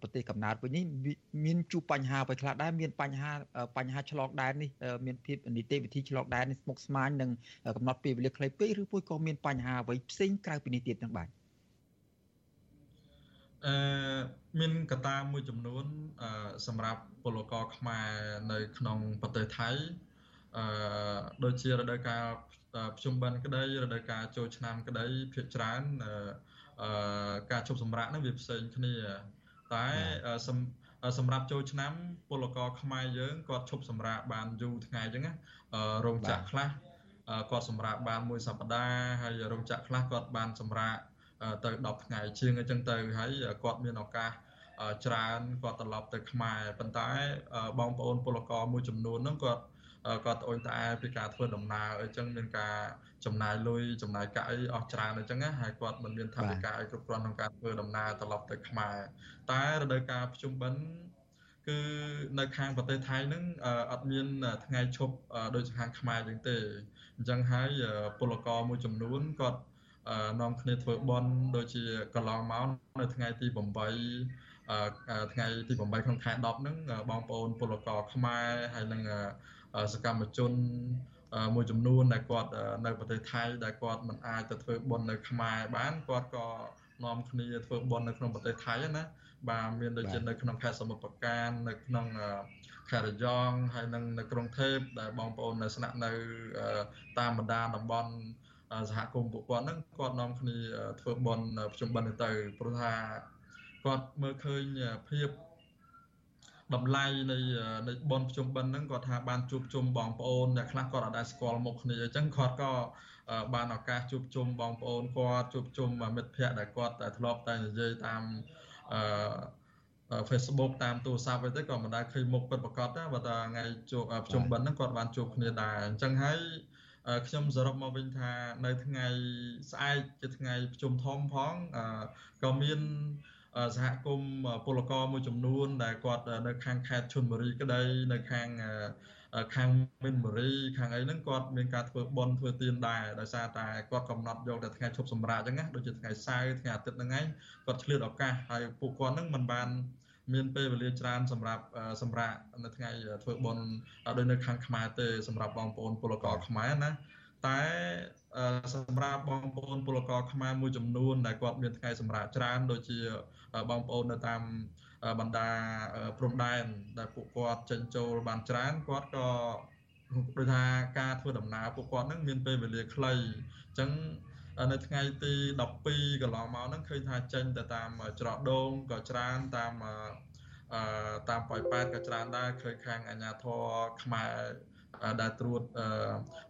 ប្រទេសកំណើតវិញនេះមានជួបបញ្ហាអ្វីខ្លះដែរមានបញ្ហាបញ្ហាឆ្លងដែននេះមានភាពនីតិវិធីឆ្លងដែននេះស្មុគស្មាញនឹងកំណត់ពេលវេលាខ្លីពេកឬមួយក៏មានបញ្ហាអ្វីផ្សេងក្រៅពីនេះទៀតនឹងបាទ អឺមានកត្តាមួយចំនួនអឺសម្រាប់ពលករខ្មែរនៅក្នុងប្រទេសថៃអឺដូចជារដូវកាលភ្ជុំបិណ្ឌក្តីរដូវកាលចូលឆ្នាំក្តីភាគច្រើនអឺការជប់សម្រាប់ហ្នឹងវាផ្សេងគ្នាតែសម្រាប់ចូលឆ្នាំពលករខ្មែរយើងគាត់ឈប់សម្រាកបានយូរថ្ងៃអញ្ចឹងណារោងចក្រខ្លះគាត់សម្រាកបានមួយសប្តាហ៍ហើយរោងចក្រខ្លះគាត់បានសម្រាក ទៅ10ថ្ងៃជាងអញ្ចឹងទៅហើយគាត់មានឱកាសច្រើនគាត់ត្រឡប់ទៅខ្មែរប៉ុន្តែបងប្អូនពលករមួយចំនួនហ្នឹងគាត់គាត់ត្អូញត្អែពីការធ្វើដំណើរអញ្ចឹងមានការចំណាយលុយចំណាយកាក់អីអស់ច្រើនអញ្ចឹងហើយគាត់មិនមានថវិកាអីគ្រប់គ្រាន់ក្នុងការធ្វើដំណើរត្រឡប់ទៅខ្មែរតែរដូវកាលភ្ជុំបិណ្ឌគឺនៅខាងប្រទេសថៃហ្នឹងអត់មានថ្ងៃឈប់ដូចខាងខ្មែរចឹងទេអញ្ចឹងហើយពលករមួយចំនួនគាត់ នាំគ្នាធ្វើបន់ដូចជាកន្លងមកនៅថ្ងៃទី8ថ្ងៃទី8ក្នុងខែ10ហ្នឹងបងប្អូនពលករខ្មែរហើយនិងសកម្មជនមួយចំនួនដែលគាត់នៅប្រទេសថៃដែលគាត់មិនអាចទៅធ្វើបុណ្យនៅខ្មែរបានគាត់ក៏នាំគ្នាធ្វើបុណ្យនៅក្នុងប្រទេសថៃណាបាទមានដូចជានៅក្នុងខេត្តសមុទ្រប្រការ នៅក្នុងខេត្តរយងហើយនិងនៅក្រុងថេបដែលបងប្អូននៅស្នាក់នៅតាមបណ្ដាតំបន់ សហគមន៍ពួកគាត់ហ្នឹងគាត់នាំគ្នាធ្វើបន់ប្រជុំបិណ្ឌទៅព្រោះថាគាត់មើលឃើញភាពតម្លៃនៃនៃបនប្រជុំបិណ្ឌហ្នឹងគាត់ថាបានជួបជុំបងប្អូនអ្នកខ្លះគាត់អាចដែរស្គាល់មុខគ្នាអញ្ចឹងគាត់ក៏បានឱកាសជួបជុំបងប្អូនគាត់ជួបជុំមិត្តភ័ក្តិដែលគាត់ធ្លាប់តែនិយាយតាមអឺ Facebook តាមទូរស័ព្ទអីទៅក៏មិនដែលឃើញមុខពិតប្រាកដដែរបើតែថ្ងៃជួបប្រជុំបិណ្ឌហ្នឹងគាត់បានជួបគ្នាដែរអញ្ចឹងហើយ ខ្ញុំសរុបមកវិញថានៅថ្ងៃស្អែកជាថ្ងៃប្រជុំធំផងក៏មានសហគមន៍ពលករមួយចំនួន ដែលគាត់នៅខាងខេត្តឈុនបុរីក្តីនៅខាងខាងមីនបុរីខាងអីហ្នឹងគាត់មានការធ្វើបន់ធ្វើទៀនដែរដោយសារតែគាត់កំណត់យកតែថ្ងៃឈប់សម្រាកអញ្ចឹងណាដូចជាថ្ងៃសៅរ៍ថ្ងៃអាទិត្យហ្នឹងឯងគាត់ឆ្លៀតឱកាសហើយពួកគាត់ហ្នឹងមិនបាន មានពេលវេលាច្រើនសម្រាប់សម្រាប់នៅថ្ងៃធ្វើបុណ្យដោយនៅខាងខ្មែរទេសម្រាប់បងប្អូនពលករខ្មែរណាតែសម្រាប់បងប្អូនពលករខ្មែរមួយចំនួនដែលគាត់មានថ្ងៃសម្រាប់ច្រើនដូចជាបងប្អូននៅតាមបណ្ដាព្រំដែនដែលពួកគាត់ចេញចូលបានច្រើនគាត់ក៏ដូចថាការធ្វើដំណើរពួកគាត់នឹងមានពេលវេលាខ្លីអញ្ចឹង នៅថ្ងៃទី12កន្លងមកហ្នឹងឃើញថាចេញទៅតាមច្រកដូងក៏ច្រើនតាមអឺតាមប៉ោយប៉ែតក៏ច្រើនដែរឃើញខាងអាជ្ញាធរខ្មែរដែលត្រួត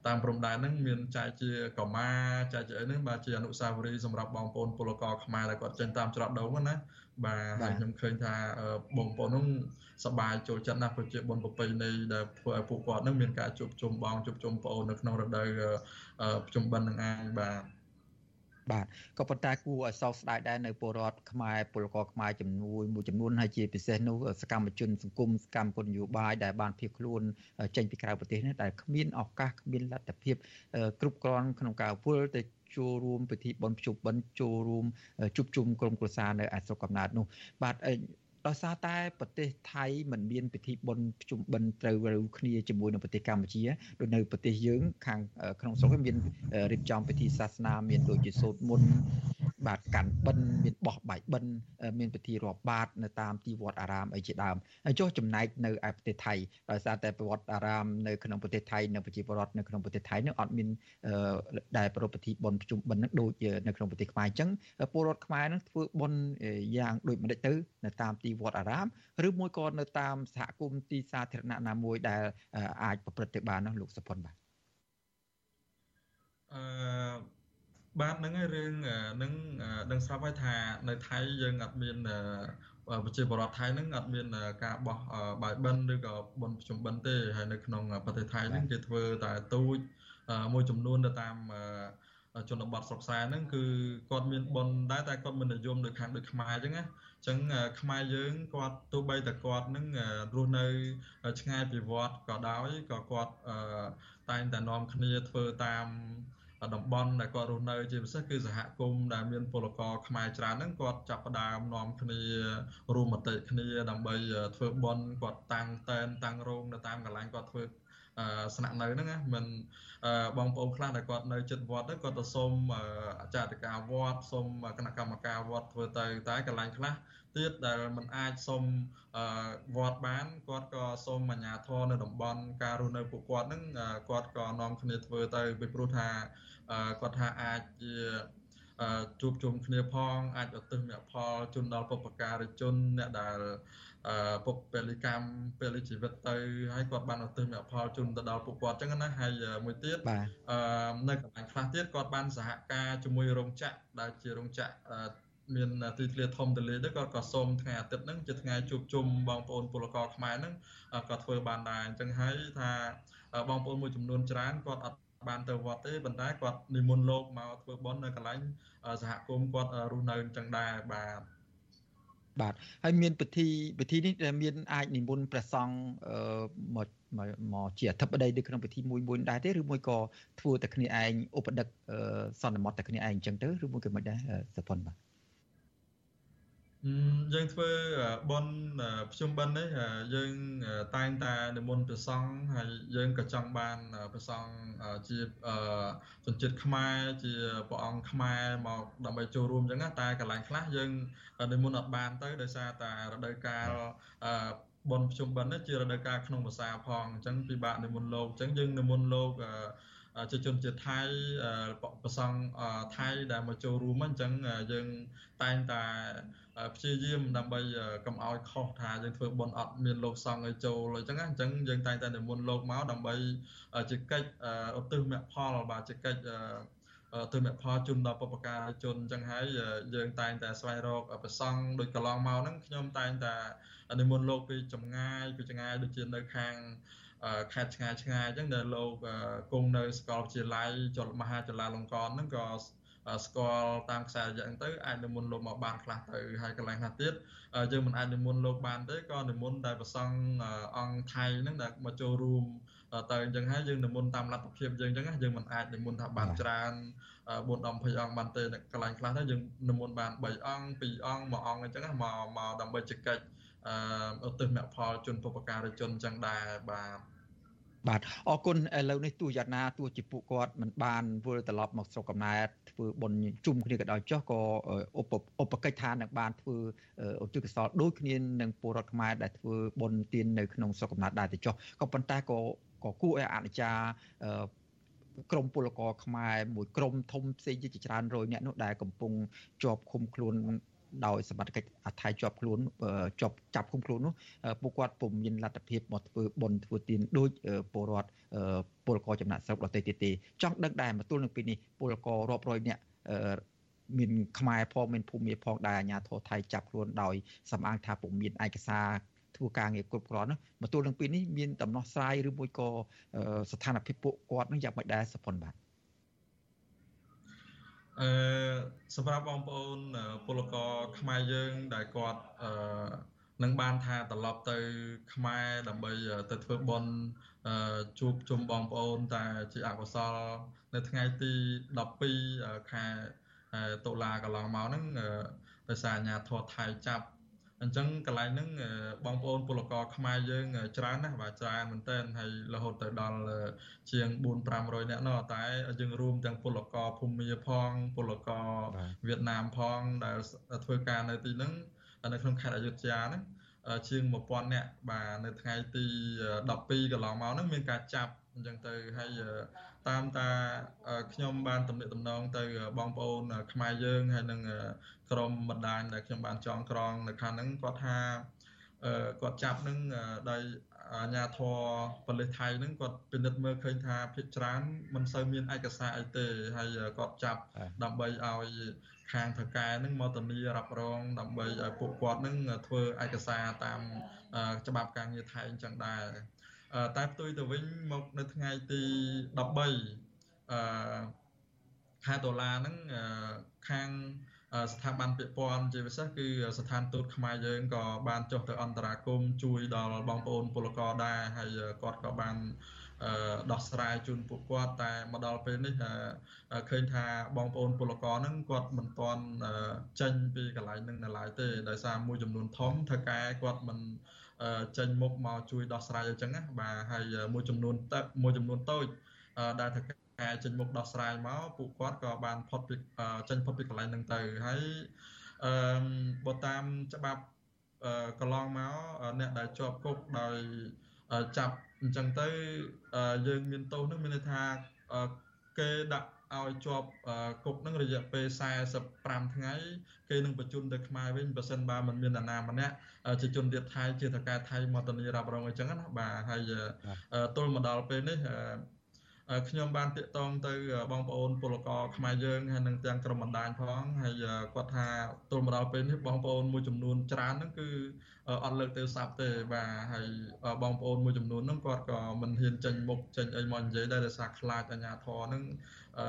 តាមព្រំដែនហ្នឹងមានចែកជាកម៉ាចែកជាអីហ្នឹងបាទជាអនុស្សាវរីយ៍សម្រាប់បងប្អូនពលករខ្មែរដែលគាត់ចេញតាមច្រកដូងណាបាទហើយខ្ញុំឃើញថាបងប្អូនហ្នឹងសប្បាយចូលចិត្តណាស់ប្រជាបុណ្យប្រពៃណីដែលធ្វើឲ្យពួកគាត់ហ្នឹងមានការជួបជុំបងជួបជុំប្អូននៅក្នុងរដូវប្រជុំបិណ្ឌនឹងឯងបាទ បាទក៏ប៉ុន្តែគួរឲ្យសោកស្ដាយដែរនៅពលរដ្ឋខ្មែរពលករខ្មែរចំនួនមួយចំនួនហើយជាពិសេសនោះសកម្មជនសង្គមសកម្មជននយោបាយដែលបានភៀសខ្លួនចេញពីក្រៅប្រទេសនេះដែលគ្មានឱកាសគ្មានលទ្ធភាពគ្រប់គ្រាន់ក្នុងការវិលទៅចូលរួមពិធីបុណ្យភ្ជុំបិណ្ឌចូលរួមជួបជុំក្រុមគ្រួសារនៅឯស្រុកកំណើតនោះបាទ ដោយសារតែប្រទេសថៃមិនមានពិធីបុណ្យភ្ជុំបិណ្ឌត្រូវរូវគ្នាជាមួយនឹងប្រទេសកម្ពុជាដូចនៅប្រទេសយើងខាងក្នុងស្រុកមានរៀបចំពិធីសាសនាមានដូចជាសូត្រមន្ត បាទកាន់បិណ្ឌមានបោះបាយបិណ្ឌមានពិធីរាប់បាតនៅតាមទីវត្តអារាមអីជាដើមហើយចុះចំណែកនៅឯប្រទេសថៃដោយសារតែវត្តអារាមនៅក្នុងប្រទេសថៃនៅប្រជាពលរដ្ឋនៅក្នុងប្រទេសថៃនឹងអត់មានដែលប្រពៃពិធីបុណ្យប្រជុំបិណ្ឌនឹងដូចនៅក្នុងប្រទេសខ្មែរអញ្ចឹងពលរដ្ឋខ្មែរនឹងធ្វើបុណ្យយ៉ាងដូចម្ដេចទៅនៅតាមទីវត្តអារាមឬមួយក៏នៅតាមសហគមន៍ទីសាធារណៈណាមួយដែលអាចប្រព្រឹត្តទៅបាននោះលោកសុផុនបាទអឺ បាទហ្នឹងហើយរឿងនឹងនឹងស្រាប់ហើយថានៅថៃយើងអត់មានប្រជាពលរដ្ឋថៃហ្នឹងអត់មានការបោះបាយបិណ្ឌឬក៏បុណ្យប្រជុំបិណ្ឌទេហើយនៅក្នុងប្រទេសថៃហ្នឹងគេធ្វើតែទូចមួយចំនួនទៅតាមជនបទស្រុកស្រែហ្នឹងគឺគាត់មានបុណ្យដែរតែគាត់មិននិយមដូចខាងដូចខ្មែរអញ្ចឹងណាអញ្ចឹងខ្មែរយើងគាត់ទោះបីតែគាត់នឹងរស់នៅឆ្ងាយពីវត្តក៏ដោយក៏គាត់តែងតែនាំគ្នាធ្វើតាម តំបន់ដែលគាត់រស់នៅជាពិសេសគឺសហគមន៍ដែលមានពលករខ្មែរច្រើនហ្នឹងគាត់ចាប់ផ្ដើមនាំគ្នារួមមតិគ្នាដើម្បីធ្វើបន់គាត់តាំងតែនតាំងរោងនៅតាមកន្លែងគាត់ធ្វើស្នាក់នៅហ្នឹងណាមិនបងប្អូនខ្លះដែលគាត់នៅជិតវត្តហ្នឹងគាត់ទៅសុំអាចារ្យការវត្តសុំគណៈកម្មការវត្តធ្វើទៅតែកន្លែងខ្លះ ទៀតដែលមិនអាចសុំវត្តបានគាត់ក៏សុំអាជ្ញាធរនៅតំបន់ការរស់នៅពួកគាត់ហ្នឹងគាត់ក៏នាំគ្នាធ្វើទៅពីព្រោះថាគាត់ថាអាចជាជួបជុំគ្នាផងអាចឧទ្ទិសមគ្គផលជូនដល់បុព្វការីជនអ្នកដែលពុកពលិកម្មពលិជីវិតទៅហើយគាត់បានឧទ្ទិសមគ្គផលជូនទៅដល់ពួកគាត់អញ្ចឹងណាហើយមួយទៀតអឺនៅកន្លែងខ្លះទៀតគាត់បានសហការជាមួយរោងចក្រដែលជារោងចក្រ មានទីធ្លាធំទលាទៅគាត់ក៏សូមថ្ងៃអាទិត្យហ្នឹងជាថ្ងៃជួបជុំបងប្អូនពលករខ្មែរហ្នឹងក៏ធ្វើបានដែរអញ្ចឹងហើយថាបងប្អូនមួយចំនួនច្រើនគាត់អត់បានទៅវត្តទេប៉ុន្តែគាត់និមន្តលោកមកធ្វើបុណ្យនៅកន្លែងសហគមន៍គាត់រស់នៅអញ្ចឹងដែរបាទបាទហើយមានពិធីពិធីនេះដែលមានអាចនិមន្តព្រះសង្ឃមកមកជាអធិបតីនៅក្នុងពិធីមួយមួយដែរទេឬមួយក៏ធ្វើតែគ្នាឯងឧបដឹកសន្និមត់តែគ្នាឯងអញ្ចឹងទៅឬមួយក៏មិនដែរសុផុនបាទ យើងធ្វើបនភ្ជុំបិណ្ឌនេះយើងតែងតែនិមន្តព្រះសង្ឃហើយយើងក៏ចង់បានព្រះសង្ឃជាជនជាតិខ្មែរជាព្រះអង្គខ្មែរមកដើម្បីចូលរួមអញ្ចឹងតែកន្លែងខ្លះយើងនិមន្តអត់បានទៅដោយសារតែរដូវកាលបនភ្ជុំបិណ្ឌនេះជារដូវកាលក្នុងភាសាផងអញ្ចឹងពិបាកនិមន្តលោកអញ្ចឹងយើងនិមន្តលោក ជាជនជាតិថៃប្រសង់ថៃដែលមកចូលរួមអញ្ចឹងយើងតែងតែព្យាយាមដើម្បីកុំឲ្យខុសថាយើងធ្វើបុណ្យអត់មានលោកសង្ឃឲ្យចូលអញ្ចឹងអញ្ចឹងយើងតែងតែនិមន្តលោកមកដើម្បីជាកិច្ចឧទ្ទិសមគ្គផលបាទជាកិច្ចទៅមេផលជូនដល់បុព្វការីជនអញ្ចឹងហើយយើងតែងតែស្វែងរកប្រសង់ដូចកន្លងមកហ្នឹងខ្ញុំតែងតែនិមន្តលោកពីចម្ងាយពីចម្ងាយដូចជានៅខាង ខេត្តឆ្ងាយឆ្ងាយអញ្ចឹងដែលលោកគង់នៅសាកលវិទ្យាល័យចលមហាចលាលង្កនហ្នឹងក៏ស្គាល់តាមខ្សែរយៈហ្នឹងទៅអាចនិមន្តលោកមកបានខ្លះទៅហើយកន្លែងខ្លះទៀតយើងមិនអាចនិមន្តលោកបានទេក៏និមន្តតែប្រសង់អង្គថៃហ្នឹងដែលមកចូលរួមទៅអញ្ចឹងហើយយើងនិមន្តតាមលទ្ធភាពយើងអញ្ចឹងយើងមិនអាចនិមន្តថាបានច្រើន4ដល់20អង្គបានទេកន្លែងខ្លះទៅយើងនិមន្តបាន3អង្គ2អង្គ1អង្គអញ្ចឹងមកមកដើម្បីជកិច្ច អឺឧទ្ទិសមគ្គផលជនពុបការីជនអញ្ចឹងដែរបាទបាទអរគុណឥឡូវនេះទោះយ៉ាងណាទោះជាពួកគាត់មិនបានវិលត្រឡប់មកស្រុកកំណើតធ្វើបុណ្យជុំគ្នាក៏ដោយចុះក៏ឧបឧបកិច្ចថានឹងបានធ្វើឧទ្ទិសកុសលដូចគ្នានឹងពលរដ្ឋខ្មែរដែលធ្វើបុណ្យទាននៅក្នុងស្រុកកំណើតដែរទៅចុះក៏ប៉ុន្តែក៏ក៏គួរឲ្យអនុចារក្រមពលករខ្មែរមួយក្រមធំផ្សេងជាច្រើនរយអ្នកនោះដែលកំពុងជាប់ឃុំខ្លួន ដោយសមត្ថកិច្ចអថៃជាប់ខ្លួនជាប់ចាប់ឃុំខ្លួននោះពួកគាត់ពុំមានលទ្ធភាពមកធ្វើបន់ធ្វើទានដូចពលរដ្ឋពលករចំណាក់ស្រុកដទៃទៀតទេចង់ដឹងដែរមកទល់នឹងពេលនេះពលកររាប់រយនាក់មានខ្មែរផងមានភូមិផងដែលអាជ្ញាធរថៃចាប់ខ្លួនដោយសំអាងថាពុំមានឯកសារធ្វើការងារគ្រប់គ្រាន់ណាមកទល់នឹងពេលនេះមានដំណោះស្រាយឬមួយក៏ស្ថានភាពពួកគាត់នឹងយ៉ាងម៉េចដែរសុផុនបាទ អឺសម្រាប់បងប្អូនពលករខ្មែរយើងដែលគាត់អឺនឹងបានថាត្រឡប់ទៅ ខ្មែរដើម្បីទៅធ្វើបុណ្យជួបជុំបងប្អូនតែជាអកុសល នៅថ្ងៃទី12ខែតុលាកន្លងមកហ្នឹងដោយសារអាជ្ញាធរថៃចាប់ អញ្ចឹងកន្លែងហ្នឹងបងប្អូនពលករខ្មែរយើងច្រើនណាស់បាទច្រើនមែនទែនហើយរហូតទៅដល់ជាង4 500នាក់នោះតែយើងរួមទាំងពលករភូមាផងពលករវៀតណាមផងដែលធ្វើការនៅទីហ្នឹងនៅក្នុងខេត្តអយុធ្យាហ្នឹងជាង1000នាក់បាទនៅថ្ងៃទី12កន្លងមកហ្នឹងមានការចាប់អញ្ចឹងទៅហើយ តាមតាខ្ញុំបានតំណែងតំណងទៅបងប្អូនខ្មែរយើងហើយនឹងក្រុមបណ្ដាញដែលខ្ញុំបានចងក្រងនៅខាងហ្នឹងគាត់ថាគាត់ចាប់នឹងដោយអាញាធរប៉ូលីសថៃហ្នឹងគាត់ពិនិត្យមើលឃើញថាភិកច្រើនមិនសូវមានឯកសារអីទេហើយគាត់ចាប់ដើម្បីឲ្យខាងថកែហ្នឹងមកធានារ៉ាប់រង ដើម្បីឲ្យពួកគាត់ហ្នឹងធ្វើឯកសារតាមច្បាប់ការងារថៃអញ្ចឹងដែរ តែផ្ទុយទៅវិញមកនៅថ្ងៃទី13អឺខែដុល្លារហ្នឹងខាងស្ថាប័នពាក់ព័ន្ធជាពិសេសគឺស្ថានទូតខ្មែរយើងក៏បានចុះទៅអន្តរាគមជួយដល់បងប្អូនពលករដែរហើយគាត់ក៏បានដោះស្រាយជូនពួកគាត់តែមកដល់ពេលនេះឃើញថាបងប្អូនពលករហ្នឹងគាត់មិនទាន់ចេញពីកន្លែងហ្នឹងនៅឡើយទេដោយសារមួយចំនួនធំថៅកែគាត់មិន ចេញមុខមកជួយដោះស្រាយអញ្ចឹងណាបាទហើយមួយចំនួនតមួយចំនួនតូចដែលថៅកែចេញមុខដោះស្រាយមកពួកគាត់ក៏បានផុតពីចេញផុតពីកន្លែងហ្នឹងទៅហើយអឺបើតាមច្បាប់កន្លងមកអ្នកដែលជាប់គុកដោយចាប់អញ្ចឹងទៅយើងមានទោសនឹងមានន័យថាគេដាក់ ឲ្យជាប់គុកនឹងរយៈពេល45ថ្ងៃគេនឹងបញ្ជូនទៅខ្មែរវិញបើសិនបើមិនមានអាណាម្នាក់ជាជនជាតិថៃជាតកែថៃមកធានារ៉ាប់រងអញ្ចឹងណាបាទហើយទល់មកដល់ពេលនេះខ្ញុំបានតាកតងទៅបងប្អូនពលករខ្មែរយើងហើយនឹងទាំងក្រុមបណ្ដាញផងហើយគាត់ថាទល់មកដល់ពេលនេះបងប្អូនមួយចំនួនច្រើនហ្នឹងគឺអត់លើកទៅសាប់ទេបាទហើយបងប្អូនមួយចំនួនហ្នឹងគាត់ក៏មិនហ៊ានចេញមុខចេញអីមកនិយាយដែរដោយសារខ្លាចអាជ្ញាធរហ្នឹង អឺ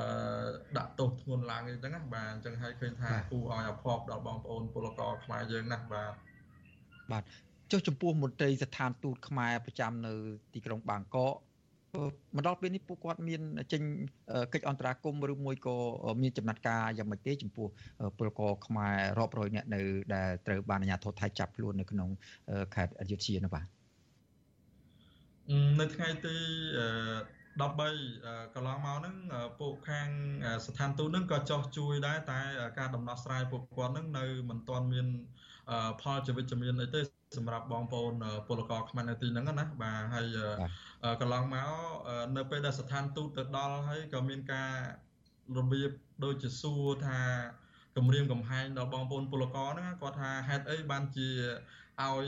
ដាក់ទោសធ្ងន់ឡើងអីចឹងណាបាទអញ្ចឹងហើយឃើញថាគូឲ្យអភ័ព្វដល់បងប្អូនពលករខ្មែរយើងណាស់បាទបាទចុះចំពោះមន្ត្រីស្ថានទូតខ្មែរប្រចាំនៅទីក្រុងបាងកកមកដល់ពេលនេះពួកគាត់មានចេញកិច្ចអន្តរាគមន៍ឬមួយក៏មានចំណាត់ការយ៉ាងម៉េចទេចំពោះពលករខ្មែររាប់រយនាក់នៅដែលត្រូវបានអាជ្ញាធរថៃចាប់ខ្លួននៅក្នុងខេត្តអយុធ្យានោះបាទនៅថ្ងៃទី 13កន្លងមកហ្នឹងពួកខាងស្ថានទូតហ្នឹងក៏ចោះជួយដែរតែការដំណោះស្រាយពួកគាត់ហ្នឹងនៅមិនទាន់មានផលជាវិជ្ជមានអីទេសម្រាប់បងប្អូនពលករខ្មែរនៅទីហ្នឹងណាបាទហើយកន្លងមកនៅពេលដែលស្ថានទូតទៅដល់ហើយក៏មានការរបៀបដូចជាសួរថាគម្រាមកំហែងដល់បងប្អូនពលករហ្នឹងគាត់ថាហេតុអីបានជាឲ្យ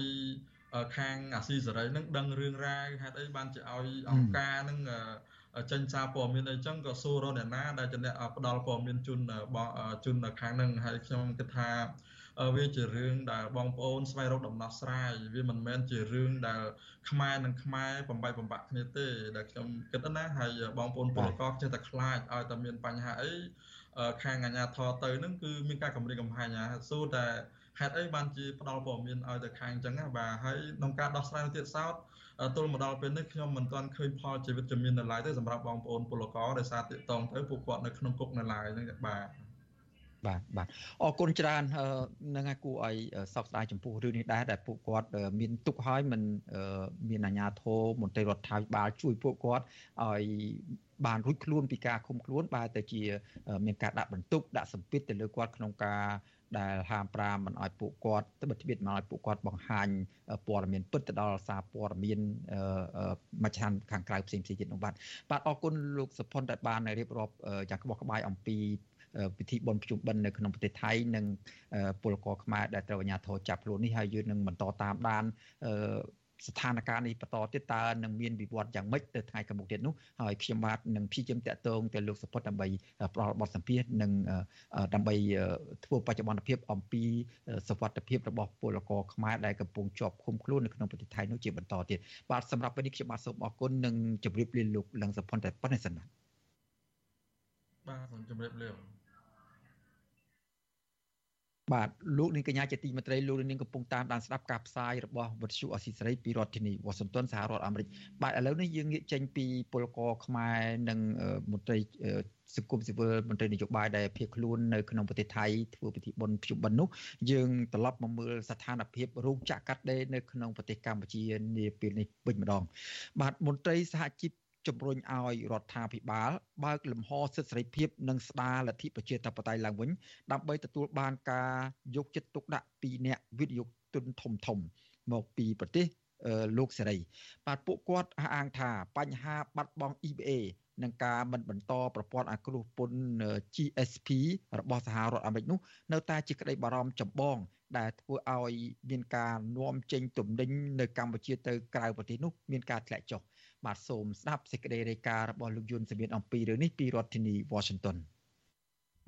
ខាងអាស៊ីសេរីនឹងដឹងរឿងរ៉ាវហេតុអីបានជាឲ្យអង្គការនឹងចេញសារព័ត៌មានអីចឹងក៏សួររកអ្នកណាដែលជាអ្នកផ្ដល់ព័ត៌មានជូនជូនខាងនឹងហើយខ្ញុំគិតថាវាជារឿងដែលបងប្អូនស្វែងរកដំណោះស្រាយវាមិនមែនជារឿងដែលខ្មែរនិងខ្មែរបំបីបំបាក់គ្នាទេដែលខ្ញុំគិតណាហើយបងប្អូនពលករចេះតែខ្លាចឲ្យតែមានបញ្ហាអីខាងអាជ្ញាធរទៅនឹងគឺមានការគម្រាមកំហែងសួរតែ ហេតុអីបានជាផ្ដល់ព័ត៌មានឲ្យទៅខាងអញ្ចឹងណាបាទហើយក្នុងការដោះស្រាយទៀតសោតទល់មកដល់ពេលនេះខ្ញុំមិនទាន់ឃើញផលជីវិតជំនាញនៅឡើយទេសម្រាប់បងប្អូនពលករដែលសារទាក់ទងទៅពួកគាត់នៅក្នុងគុកនៅឡើយហ្នឹងបាទបាទបាទអរគុណច្រើននឹងឲ្យគួរឲ្យសោកស្ដាយចំពោះរឿងនេះដែរដែលពួកគាត់មានទុកហើយមិនមានអាជ្ញាធរមន្ត្រីរដ្ឋាភិបាលជួយពួកគាត់ឲ្យបានរួចខ្លួនពីការឃុំខ្លួនបែរទៅជា មានការដាក់បន្ទុកដាក់សម្ពាធទៅលើគាត់ក្នុងការ ដែលហាមប្រាមមិនឲ្យពួកគាត់ទៅបិទទ្វារមិនឲ្យពួកគាត់បង្ហាញព័ត៌មានពិតទៅដល់សារព័ត៌មានមជ្ឈដ្ឋានខាងក្រៅផ្សេងៗទៀតនោះបាទបាទអរគុណលោកសុផុនដែលបានរៀបរាប់យ៉ាងក្បោះក្បាយអំពីពិធីបុណ្យភ្ជុំបិណ្ឌនៅក្នុងប្រទេសថៃនិងពលករខ្មែរដែលត្រូវអាជ្ញាធរចាប់ខ្លួននេះហើយយើងនឹងបន្តតាមដាន ស្ថានភាពនេះបន្តទៀតតើនឹងមានវិវត្តយ៉ាងម៉េចទៅថ្ងៃខាងមុខទៀតនោះហើយខ្ញុំបាទនឹងព្យាយាមតាក់ទងទៅលោកសុផុតដើម្បីផ្ដល់បទសម្ភាសន៍និងដើម្បីធ្វើបច្ចុប្បន្នភាពអំពីសវត្ថភាពរបស់ពលករខ្មែរដែលកំពុងជាប់ឃុំខ្លួននៅក្នុងប្រទេសថៃនោះជាបន្តទៀតបាទសម្រាប់ពេលនេះខ្ញុំបាទសូមអរគុណនិងជម្រាបលាលោកលឹងសុផុនតែប៉ុណ្្នេះសិនបាទបាទសូមជម្រាបលា បាទលោកនាងកញ្ញាជាទីមេត្រីលោកនាងកំពុងតាមដានស្ដាប់ការផ្សាយរបស់វិទ្យុអស៊ីសេរីពីរដ្ឋធានីវ៉ាស៊ីនតោនសហរដ្ឋអាមេរិកបាទឥឡូវនេះយើងងាកចេញពីពលករខ្មែរនិងមន្ត្រីសង្គមស៊ីវិលមន្ត្រីនយោបាយដែលភៀសខ្លួននៅក្នុងប្រទេសថៃធ្វើពិធីបុណ្យភ្ជុំបិណ្ឌនោះយើងត្រឡប់មកមើលស្ថានភាពរោងចក្រកាត់ដេរនៅក្នុងប្រទេសកម្ពុជានាពេលនេះវិញម្ដងបាទមន្ត្រីសហជីព ជំរុញឲ្យរដ្ឋាភិបាលបើកលំហសិទ្ធិសេរីភាពនិងស្ដារលទ្ធិប្រជាធិបតេយ្យឡើងវិញដើម្បីទទួលបានការយកចិត្តទុកដាក់ពីអ្នកវិនិយោគទុនធំធំមកពីប្រទេសលោកសេរីបាទពួកគាត់អះអាងថាបញ្ហាបាត់បង់ EBA នឹងការមិនបន្តប្រព័ន្ធអាគ្រោះពន្ធ GSP របស់សហរដ្ឋអាមេរិកនោះនៅតែជាក្តីបារម្ភចម្បង ដែលធ្វើឲ្យមានការនាំចេញទំនិញនៅកម្ពុជាទៅក្រៅប្រទេសនោះមានការធ្លាក់ចុះ បាទសូមស្ដាប់សេចក្តីរាយការណ៍របស់លោកយុនសមៀនអំពីរឿងនេះពីរដ្ឋធានី Washington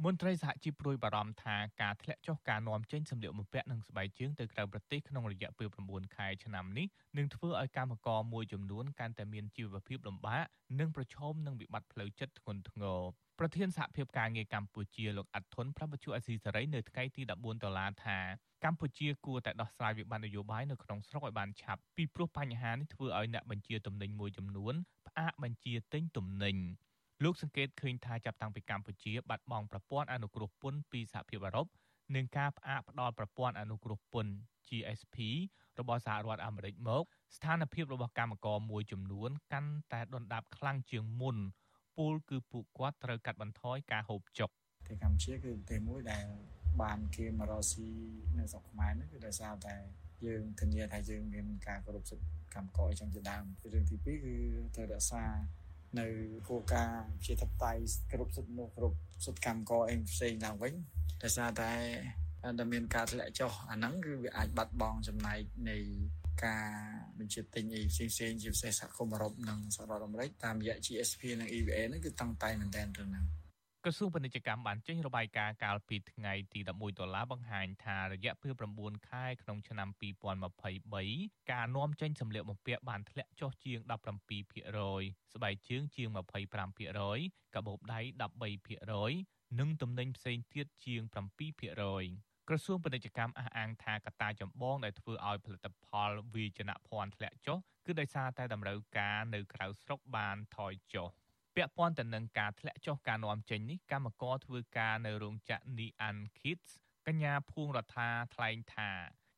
មន្ត្រីសហជីពព្រួយបារម្ភថាការធ្លាក់ចុះការនាំចេញសម្លៀកបំពាក់និងស្បែកជើងទៅក្រៅប្រទេសក្នុងរយៈពេល9ខែឆ្នាំនេះនឹងធ្វើឲ្យកម្មករមួយចំនួនកាន់តែមានជីវភាពលំបាកនិងប្រឈមនឹងវិបត្តិផ្លូវចិត្តធ្ងន់ធ្ងរប្រធានសហភាពការងារកម្ពុជាលោកអាត់ធុនប្រាប់វិទ្យុអេស៊ីសេរីនៅថ្ងៃទី14ដុល្លារថា កម្ពុជាគួរតែដោះស្រាយវិបត្តិនយោបាយនៅក្នុងស្រុកឲ្យបានឆាប់ពីព្រោះបញ្ហានេះធ្វើឲ្យអ្នកបញ្ជាទំនិញមួយចំនួនផ្អាកបញ្ជាទិញទំនិញលោកសង្កេតឃើញថាចាប់តាំងពីកម្ពុជាបាត់បង់ប្រព័ន្ធអនុគ្រោះពន្ធពីសហភាពអឺរ៉ុបនិងការផ្អាកផ្ដល់ប្រព័ន្ធអនុគ្រោះពន្ធ GSP របស់សហរដ្ឋអាមេរិកមក ស្ថានភាពរបស់កម្មករមួយចំនួនកាន់តែដុនដាបខ្លាំងជាងមុនពលគឺពួកគាត់ត្រូវកាត់បន្ថយការហូបចុកប្រទេសកម្ពុជាគឺប្រទេសមួយដែល បានគេមករកស៊ីនៅស្រុកខ្មែរនេះគឺដោយសារតែយើងធានាថាយើងមានការគោរពសិទ្ធិកម្មករអីចឹងជាដើមរឿងទី2គឺត្រូវរក្សានៅគោលការណ៍ជាធិបតេយ្យគ្រប់សិទ្ធិមនុស្សគ្រប់សិទ្ធិកម្មករអីផ្សេងឡើងវិញដោយសារតែដែលមានការធ្លាក់ចុះអាហ្នឹងគឺវាអាចបាត់បង់ចំណែកនៃការបញ្ជាទិញអីផ្សេងផ្សេងជាពិសេសសហគមន៍អឺរ៉ុបនិងសហរដ្ឋអាមេរិកតាមរយៈ GSP និង EVA ហ្នឹងគឺតង់តែមែនទែនរឿងហ្នឹង ក្រសួងពាណិជ្ជកម្មបានចេញរបាយការណ៍កាលពីថ្ងៃទី11ដុល្លារបង្ហាញថារយៈពេល9ខែក្នុងឆ្នាំ2023ការនាំចេញសម្លៀកបំពាក់បានធ្លាក់ចុះជាង17%ស្បែកជើងជាង25%កាបូបដៃ13%និងទំនិញផ្សេងទៀតជាង7%ក្រសួងពាណិជ្ជកម្មអះអាងថាកត្តាចម្បងដែលធ្វើឲ្យផលិតផលវាយនភ័ណ្ឌធ្លាក់ចុះគឺដោយសារតែតម្រូវការនៅក្រៅស្រុកបានថយចុះ ពាក់ព័ន្ធទៅនឹងការធ្លាក់ចុះការនាំចេញនេះកម្មករធ្វើការនៅរោងចក្រ Nian Kids កញ្ញាភួងរដ្ឋាថ្លែងថា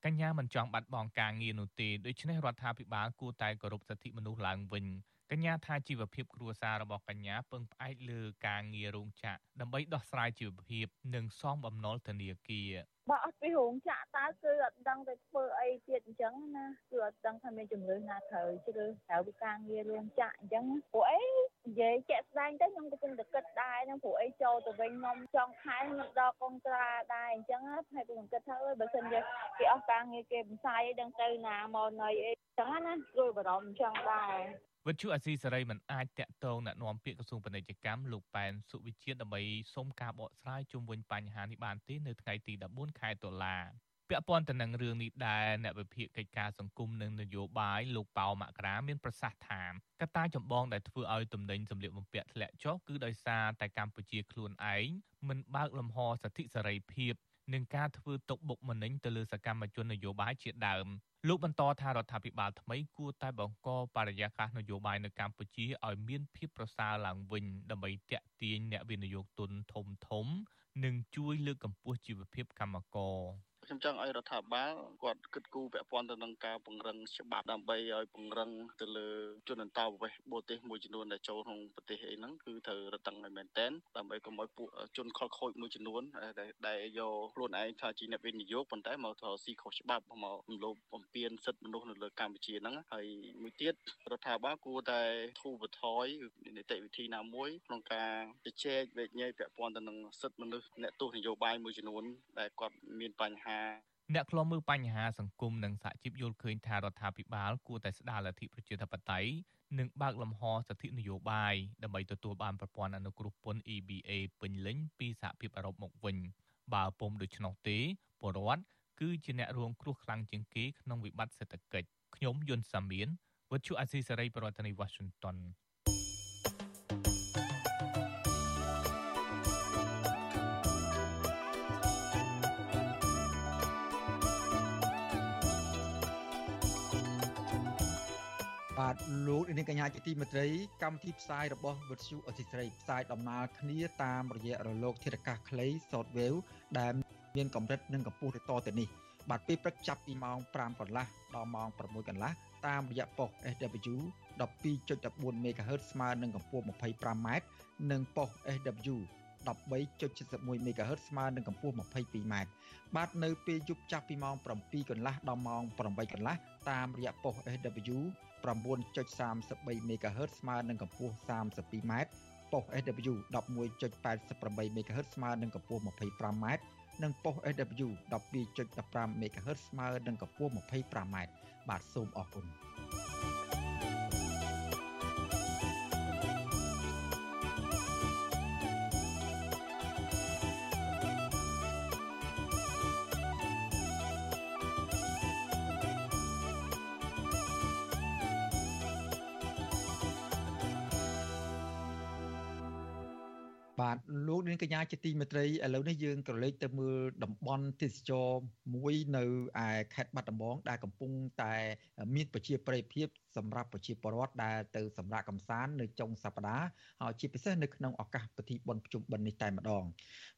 កញ្ញាមិនចង់បាត់បង់ការងារនោះទេដូច្នេះរដ្ឋាភិបាលគួរតែគោរពសិទ្ធិមនុស្សឡើងវិញ កញ្ញាថាជីវភាពគ្រួសាររបស់កញ្ញាពឹងផ្អែកលើការងាររោងចក្រដើម្បីដោះស្រាយជីវភាពនិងសងបំណុលធនាគារបើអត់ពីរោងចក្រតើគឺអត់ដឹងទៅធ្វើអីទៀតអញ្ចឹងណាគឺអត់ដឹងថាមានជំរឿនណាត្រូវជ្រើសត្រូវពីការងាររោងចក្រអញ្ចឹងព្រោះអីនិយាយជាក់ស្ដែងទៅខ្ញុំក៏គិតតែគិតដែរហ្នឹងព្រោះអីចូលទៅវិញខ្ញុំចង់ខែខ្ញុំដកកុងត្រាដែរអញ្ចឹងហើយខ្ញុំគិតថាអើយបើសិនជាគេអស់ការងារគេបន្សាយអីដឹងទៅណាមកណីអីអញ្ចឹងណាព្រួយបារម្ភអញ្ចឹងដែរ វិទ្យុអាស៊ីសេរីមិនអាចតាក់ទងណែនាំពាក្យក្រសួងពាណិជ្ជកម្មលោកប៉ែនសុវិជាតិដើម្បីសុំការបកស្រាយជុំវិញបញ្ហានេះបានទេនៅថ្ងៃទី14ខែតុលាពាក់ព័ន្ធទៅនឹងរឿងនេះដែរអ្នកវិភាគកិច្ចការសង្គមនិងនយោបាយលោកប៉ៅមករាមានប្រសាសន៍ថាកត្តាចម្បងដែលធ្វើឲ្យទំនិញសម្លៀកបំពាក់ធ្លាក់ចុះគឺដោយសារតែកម្ពុជាខ្លួនឯងមិនបើកលំហសិទ្ធិសេរីភាព និងការធ្វើទុកបុកម្នេញទៅលើសកម្មជននយោបាយជាដើមលោកបន្តថារដ្ឋាភិបាលថ្មីគួរតែបង្កបរិយាកាសនយោបាយនៅកម្ពុជាឲ្យមានភាពប្រសើរឡើងវិញដើម្បីទាក់ទាញអ្នកវិនិយោគទុនធំធំ និងជួយលើកកម្ពស់ជីវភាពកម្មករ ខ្ញុំចង់ឲ្យរដ្ឋាភិបាលគាត់គិតគូរពាក់ព័ន្ធទៅនឹងការពង្រឹងច្បាប់ដើម្បីឲ្យពង្រឹងទៅលើជនអន្តោប្រវេសន៍បរទេសមួយចំនួនដែលចូលក្នុងប្រទេសអីហ្នឹងគឺត្រូវរឹតបន្តឹងឲ្យមែនតែនដើម្បីកុំឲ្យពួកជនខលខូចមួយចំនួនដែលដែលយកខ្លួនឯងថាជាអ្នកវិនិយោគប៉ុន្តែមកធ្វើស៊ីខុសច្បាប់មករំលោភបំពានសិទ្ធិមនុស្សនៅលើកម្ពុជាហ្នឹងហើយមួយទៀតរដ្ឋាភិបាលគួរតែធូរបន្ថយនីតិវិធីណាមួយក្នុងការជជែកវែកញែកពាក់ព័ន្ធទៅនឹងសិទ្ធិមនុស្សអ្នកទស្សនយោបាយមួយចំនួនដែលគាត់មានបញ្ហាអ្នកខ្លំមើលបញ្ហាសង្គមនិងសហជីពយល់ឃើញថារដ្ឋាភិបាលគួរតែស្ដារលទ្ធិប្រជាធិបតេយ្យនិងបើកលំហសិទ្ធិនយោបាយដើម្បីទទួលបានប្រព័ន្ធអនុគ្រោះពន្ធ EBA ពេញលេញពីសហភាពអឺរ៉ុបមកវិញបើពុំដូច្នោះទេពលរដ្ឋគឺជាអ្នករងគ្រោះខ្លាំងជាងគេក្នុងវិបត្តិសេដ្ឋកិច្ចខ្ញុំយុនសាមៀនវិទ្យុអាស៊ីសេរីប្រធានាធិបតី Washington លោកនាងកញ្ញាជាទីមេត្រីកម្មវិធីផ្សាយរបស់វិទ្យុអសីស្រីផ្សាយដំណើរគ្នាតាមរយៈរលកធាតុអាកាសខ្លី shortwave ដែលមានកម្រិតនិងកម្ពស់ទៅតទៅនេះបាទពេលព្រឹកចាប់ពីម៉ោង5កន្លះដល់ម៉ោង6កន្លះតាមរយៈប៉ុស SW 12.14 MHz ស្មើនឹងកម្ពស់ 25m និងប៉ុស SW 13.71 MHz ស្មើនឹងកម្ពស់ 22m បាទនៅពេលយប់ចាប់ពីម៉ោង7កន្លះដល់ម៉ោង8កន្លះតាមរយៈប៉ុស SW 9.33 MHz ស្មើនឹងកម្ពស់ 32m ប៉ុស SW 11.88 MHz ស្មើនឹងកម្ពស់ 25m និងប៉ុស SW 12.15 MHz ស្មើនឹងកម្ពស់ 25m បាទសូមអរគុណ លោកនាងកញ្ញាជាទីមេត្រីឥឡូវនេះយើងក្រឡេកទៅមើលតំបន់ទេសចរមួយនៅឯខេត្តបាត់ដំបងដែលកំពុងតែមានប្រជាប្រិយភាពសម្រាប់ប្រជាពលរដ្ឋដែលទៅសម្រាប់កំសាន្តនៅចុងសប្តាហ៍ហើយជាពិសេសនៅក្នុងឱកាសពិធីបុណ្យភ្ជុំបិណ្ឌនេះតែម្ដង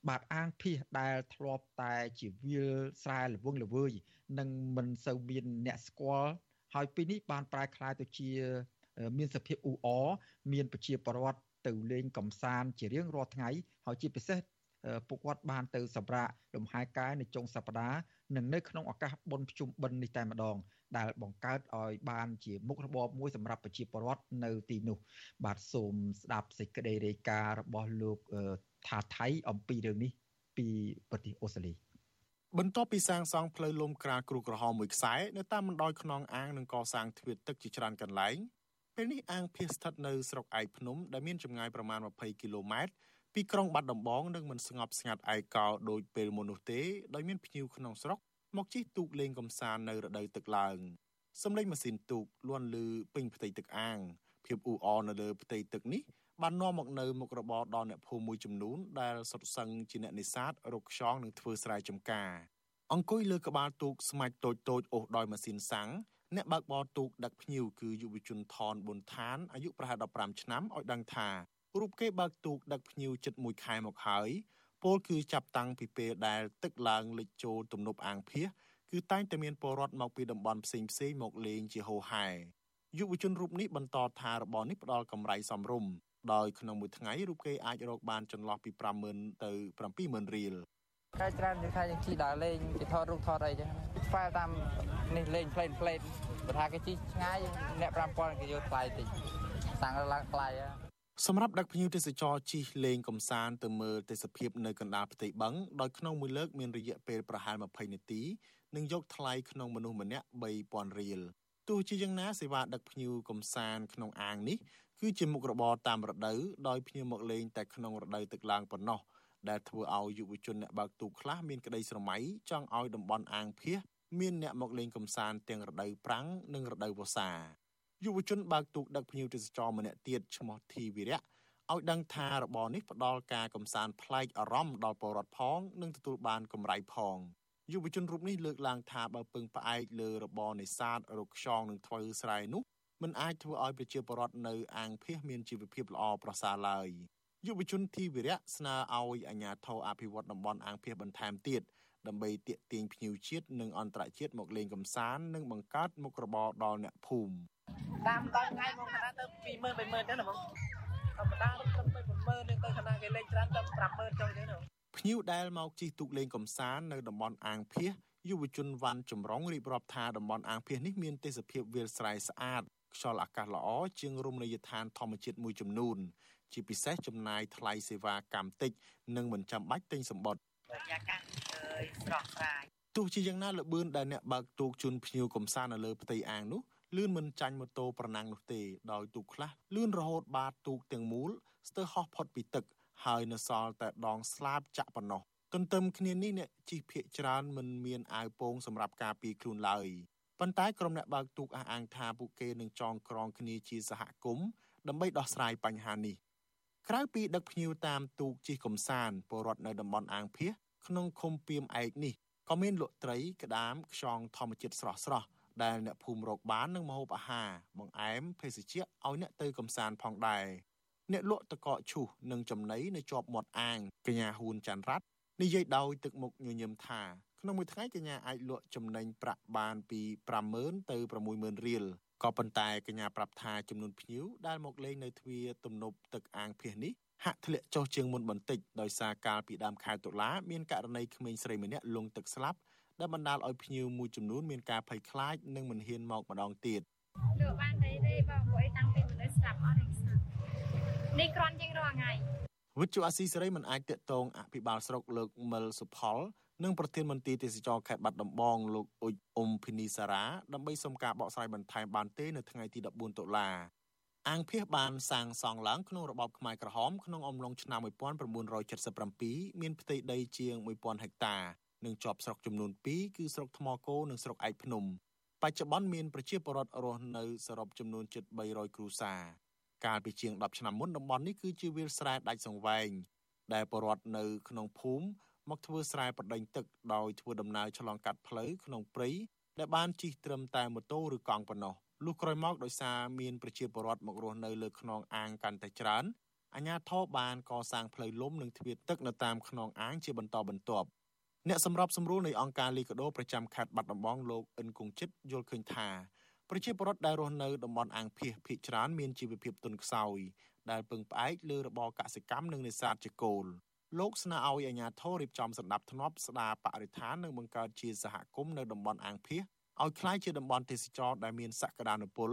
បាទអាងភៀសដែលធ្លាប់តែជាវាលស្រែល្វឹងល្វើយនិងមិនសូវមានអ្នកស្គាល់ហើយពេលនេះបានប្រែក្លាយទៅជាមានសភាពអ៊ូអរមានប្រជាពលរដ្ឋ ទៅលេងកំសាន្តជារៀងរាល់ថ្ងៃហើយជាពិសេសពួកគាត់បានទៅសម្រាកលំហែកាយនៅចុងសប្តាហ៍និងនៅក្នុងឱកាសបុណ្យភ្ជុំបិណ្ឌនេះតែម្ដង ដែលបង្កើតឲ្យបានជាមុខរបរមួយសម្រាប់ប្រជាពលរដ្ឋនៅទីនោះ បាទសូមស្ដាប់សេចក្តីរាយការណ៍របស់លោកថាថៃអំពីរឿងនេះពីប្រទេសអូស្ត្រាលីបន្ទាប់ពីសាងសង់ផ្លូវលំក្រាលគ្រូក្រហមមួយខ្សែនៅតាមបណ្ដោយខ្នងអាងនិងកសាងទ្វារទឹកជាច្រើនកន្លែង ពេលនេះអាងភៀសស្ថិតនៅស្រុកឯកភ្នំដែលមានចម្ងាយប្រមាណ20គីឡូម៉ែត្រពីក្រុងបាត់ដំបងនិងមិនស្ងប់ស្ងាត់ឯកោដោយពេលមុននោះទេដោយមានភ្ញៀវក្នុងស្រុកមកជិះទូកលេងកំសាន្តនៅរដូវទឹកឡើងសម្លេងម៉ាស៊ីនទូកលាន់លឺពេញផ្ទៃទឹកអាងភាពអ៊ូអរនៅលើផ្ទៃទឹកនេះបាននាំមកនៅមុខរបរដល់អ្នកភូមិមួយចំនួនដែលសុទ្ធសឹងជាអ្នកនេសាទរកខ្យងនិងធ្វើស្រែចម្ការអង្គុយលើក្បាលទូកស្មាច់តូចតូចអូសដោយម៉ាស៊ីនសាំង អ្នកបើកបរទូកដឹកភ្ញៀវគឺយុវជនថនប៊ុនឋានអាយុប្រហែល15ឆ្នាំឲ្យដឹងថារូបគេបើកទូកដឹកភ្ញៀវជិត1ខែមកហើយពលគឺចាប់តាំងពីពេលដែលទឹកឡើងលិចចូលទំនប់អាងភៀសគឺតែងតែមានពលរដ្ឋមកពីតំបន់ផ្សេងផ្សេងមកលេងជាហូរហែយុវជនរូបនេះបន្តថារបរនេះផ្ដល់កម្រៃសមរម្យដោយក្នុងមួយថ្ងៃរូបគេអាចរកបានចន្លោះពី50000ទៅ70000រៀលតែច្រើនជាងថាយើងជិះដើរលេងគេថតរូបថតអីចឹង ហ្វែតាមនេះលេងផ្លេនផ្លេនបើថាគេជិះឆ្ងាយអ្នក5000គេយកថ្លៃតិចសាំងឡើងថ្លៃសម្រាប់ដឹកភ្ញៀវទេសចរជិះលេងកំសាន្តទៅមើលទេសភាពនៅកណ្ដាលផ្ទៃបឹងដោយក្នុងមួយលើកមានរយៈពេលប្រហែល20នាទីនិងយកថ្លៃក្នុងមនុស្សម្នាក់3000រៀលទោះជាយ៉ាងណាសេវាដឹកភ្ញៀវកំសាន្តក្នុងអាងនេះគឺជាមុខរបរតាមរដូវដោយភ្ញៀវមកលេងតែក្នុងរដូវទឹកឡើងប៉ុណ្ណោះដែលធ្វើឲ្យយុវជនអ្នកបើកទូកខ្លះមានក្តីស្រមៃចង់ឲ្យតំបន់អាងភៀស មានអ្នកមកលេងកំសាន្តទាំងរដូវប្រាំងនិងរដូវវស្សាយុវជនបើកទូកដឹកភ្ញៀវទេសចរម្នាក់ទៀតឈ្មោះធីវិរៈឲ្យដឹងថារបរនេះផ្ដល់ការកំសាន្តប្លែកអារម្មណ៍ដល់ពលរដ្ឋផងនិងទទួលបានកម្រៃផងយុវជនរូបនេះលើកឡើងថាបើពឹងផ្អែកលើរបរនេសាទរកខ្យងនិងធ្វើស្រែនោះមិនអាចធ្វើឲ្យប្រជាពលរដ្ឋនៅអាងភៀសមានជីវភាពល្អប្រសើរឡើយយុវជនធីវិរៈស្នើឲ្យអាជ្ញាធរអភិវឌ្ឍតំបន់អាងភៀសបន្ថែមទៀតដើ ម្បីទាក់ទាញភ្ញៀវជាតិនិងអន្តរជាតិមកលេងកម្សាន្តនិងបង្កើតមុខរបរដល់អ្នកភូមិតាមដល់ថ្ងៃមកខណៈទៅ20000 30000ទៅណាបងធម្មតាទៅទៅ10000នឹងទៅខណៈគេលេងច្រើនទៅ50000ចុងទៅណាភ្ញៀវដែលមកជិះទូកលេងកំសាន្តនៅតំបន់អាងភៀសយុវជនវ៉ាន់ចម្រុងរៀបរាប់ថាតំបន់អាងភៀសនេះមានទេសភាពវាលស្រែស្អាតខ្យល់អាកាសល្អជាងរមណីយដ្ឋានធម្មជាតិមួយចំនួន ជាពិសេសចំណាយថ្លៃសេវាកម្មតិច និងមិនចាំបាច់ទិញសម្បត្តិបរិយាកាស ស្រស់ស្រាយទោះជាយ៉ាងណាលបឿនដែលអ្នកបើកទូកជូនភ្ញៀវកំសាន្តនៅលើផ្ទៃអាងនោះលឿនមិនចាញ់ម៉ូតូប្រណាំងនោះទេដោយទូកខ្លះលឿនរហូតបាតទូកទាំងមូលស្ទើរហោះផុតពីទឹក ហើយនៅសល់តែដងស្លាបចាក់ប៉ុណ្ណោះទន្ទឹមគ្នានេះអ្នកជិះភៀកច្រើនមិនមានអាវពោងសម្រាប់ការពារខ្លួនឡើយប៉ុន្តែក្រុមអ្នកបើកទូកអះអាងថាពួកគេនឹងចងក្រងគ្នាជាសហគមន៍ដើម្បីដោះស្រាយបញ្ហានេះក្រៅពីដឹកភ្ញៀវតាមទូកជិះកំសាន្តពលរដ្ឋនៅតំបន់អាងភៀស ក្នុងឃុំពីមឯកនេះក៏មានលក់ត្រី ក្តាមខ្យងធម្មជាតិស្រស់ស្រស់ដែលអ្នកភូមិរកបាននឹងម្ហូបអាហារបង្អែមភេសជ្ជៈឲ្យអ្នកទៅកំសាន្តផងដែរអ្នកលក់តកកឈូសនិងចំណីនៅជាប់មាត់អាងកញ្ញាហ៊ួនច័ន្ទរ័ត្ននិយាយដោយទឹកមុខញញឹមថាក្នុងមួយថ្ងៃកញ្ញាអាចលក់ចំណេញប្រាក់បានពី50000ទៅ60000រៀលក៏ប៉ុន្តែកញ្ញាប្រាប់ថាចំនួនភ្ញៀវដែលមកលេងនៅទ្វារទំនប់ទឹកអាងភៀសនេះ ហាក់ធ្លាក់ចុះជាងមុនបន្តិចដោយសារកាលពីដើមខែតុលាមានករណីក្មេងស្រីម្នាក់លង់ទឹកស្លាប់ដែលបណ្ដាលឲ្យភ្ញៀវមួយចំនួនមានការភ័យខ្លាចនិងមិនហ៊ានមកម្ដងទៀតលោកបានទេទេបងព្រោះតាំងពីមនុស្សស្លាប់អស់នេះស្លាប់នេះគ្រាន់ជាងរាល់ថ្ងៃវិទ្យុអាស៊ីសេរីមិនអាចតាក់ទងអភិបាលស្រុកលោកមិលសុផលនិងប្រធានមន្ត្រីទេសចរខេត្តបាត់ដំបងលោកអ៊ុចអ៊ុំភីនីសារ៉ាដើម្បីសុំការបកស្រាយបន្ថែមបានទេនៅថ្ងៃទី14តុលា អាងភៀសបានសាងសង់ឡើងក្នុងរបបខ្មែរក្រហមក្នុងអំឡុងឆ្នាំ1977មានផ្ទៃដីជាង1000ហិកតានិងជាប់ស្រុកចំនួន2គឺស្រុកថ្មគោនិងស្រុកឯកភ្នំបច្ចុប្បន្នមានប្រជាពលរដ្ឋរស់នៅសរុបចំនួនជិត300គ្រួសារកាលពីជាង10ឆ្នាំមុនតំបន់នេះគឺជាវាលស្រែដាច់សង្វែងដែលពលរដ្ឋនៅក្នុងភូមិមកធ្វើស្រែប្រដេញទឹកដោយធ្វើដំណើរឆ្លងកាត់ផ្លូវក្នុងព្រៃដែលបានជិះត្រឹមតែម៉ូតូឬកង់ប៉ុណ្ណោះ លុះក្រោយមកដោយសារមានប្រជាពលរដ្ឋមករស់នៅលើខ្នងអាងកាន់តែច្រើនអាជ្ញាធរបានកសាងផ្លូវលំនិងទ្វារទឹកនៅតាមខ្នងអាងជាបន្តបន្ទាប់អ្នកសម្របសម្រួលនៃអង្គការលីកាដូប្រចាំខេត្តបាត់ដំបងលោកអិនគង្ជិតយល់ឃើញថាប្រជាពលរដ្ឋដែលរស់នៅតំបន់អាងភៀសភ ieck ច្រើនមានជីវភាពទន់ខ្សោយដែលពឹងផ្អែកលើរបរកសិកម្មនិងនេសាទជាគោលលោកស្នើឲ្យអាជ្ញាធររៀបចំសម្ដាប់ធ្នាប់ស្ដារបរិស្ថាននិងបង្កើតជាសហគមន៍នៅតំបន់អាងភៀស ឲ្យคล้ายជាតំបន់ទេសចរដែលមានសក្តានុពល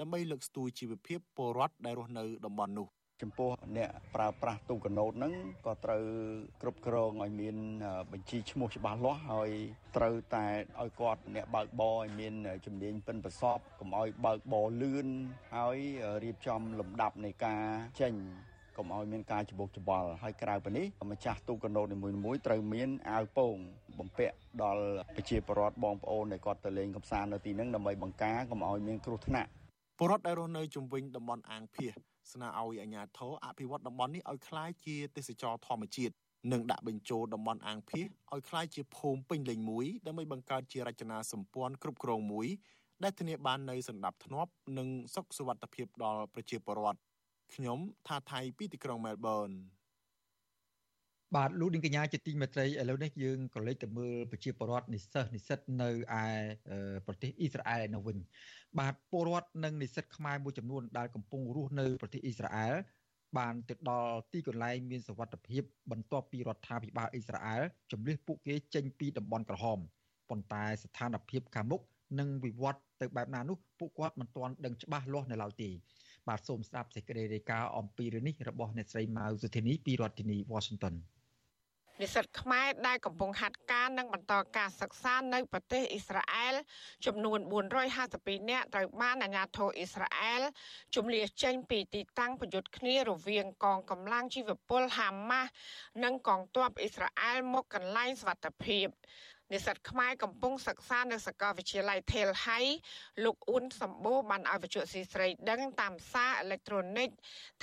ដើម្បីលើកស្ទួយជីវភាពពលរដ្ឋដែលរស់នៅតំបន់នោះ ចំពោះអ្នកប្រើប្រាស់ទូកណូតហ្នឹងក៏ត្រូវគ្រប់គ្រងឲ្យមានបញ្ជីឈ្មោះច្បាស់លាស់ហើយត្រូវតែឲ្យគាត់អ្នកបើកបរឲ្យមានជំនាញប៉ិនប្រសពកុំឲ្យបើកបរលឿនហើយរៀបចំលំដាប់នៃការចេញកុំឲ្យមានការច្បុកច្បល់ហើយក្រៅពីនេះម្ចាស់ទូកណូតនីមួយៗត្រូវមានអាវពោង បំពាក់ដល់ប្រជាពលរដ្ឋបងប្អូនដែលគាត់ទៅលេងកម្សាន្តនៅទីហ្នឹងដើម្បីបង្ការកុំឲ្យមានគ្រោះថ្នាក់ពលរដ្ឋដែលរស់នៅជុំវិញតំបន់អាងភៀសស្នើឲ្យអាជ្ញាធរអភិវឌ្ឍតំបន់នេះឲ្យคล้ายជាទេសចរធម្មជាតិនិងដាក់បញ្ចូលតំបន់អាងភៀសឲ្យคล้ายជាភូមិពេញលេញមួយដើម្បីបង្កើតជារចនាសម្ព័ន្ធគ្រប់គ្រងមួយដែលធានាបាននូវសន្តិភាពនិងសុខសុវត្ថិភាពដល់ប្រជាពលរដ្ឋខ្ញុំថាថៃពីទីក្រុងមែលប៊ន បាទលោកនាងកញ្ញាជាទីមេត្រីឥឡូវនេះយើងក៏លេចទៅមើលប្រជាពលរដ្ឋនិស្សិតនិស្សិតនៅឯប្រទេសអ៊ីស្រាអែលនៅវិញបាទពលរដ្ឋនិងនិស្សិតខ្មែរមួយចំនួនដែលកំពុងរស់នៅប្រទេសអ៊ីស្រាអែលបានទៅដល់ទីកន្លែងមានសវត្ថភាពបន្ទាប់ពីរដ្ឋាភិបាលអ៊ីស្រាអែលជំលះពួកគេចេញពីតំបន់ក្រហមប៉ុន្តែស្ថានភាពខាងមុខនឹងវិវត្តទៅបែបណានោះពួកគាត់មិនទាន់ដឹងច្បាស់លាស់នៅឡើយទេបាទសូមស្ដាប់សេចក្តីរាយការណ៍អំពីរឿងនេះរបស់អ្នកស្រីម៉ៅសុធានីពីរដ្ឋធានី Washington និស្សិតខ្មែរដែលកំពុងហាត់ការនិងបន្តការសិក្សានៅប្រទេសអ៊ីស្រាអែលចំនួន452នាក់ត្រូវបានអាជ្ញាធរអ៊ីស្រាអែលជំលៀសចេញពីទីតាំងប្រយុទ្ធគ្នារវាងកងកម្លាំងជីវពលហាម៉ាស់និងកងទ័ពអ៊ីស្រាអែលមកកន្លែងសវត្ថភាព និស្សិតខ្មែរកំពុងសិក្សានៅសាកលវិទ្យាល័យ Tel Hai លោកអ៊ុនសម្បូរបានឲ្យវិទ្យុស៊ីស្រីដឹងតាមសារអេឡិចត្រូនិក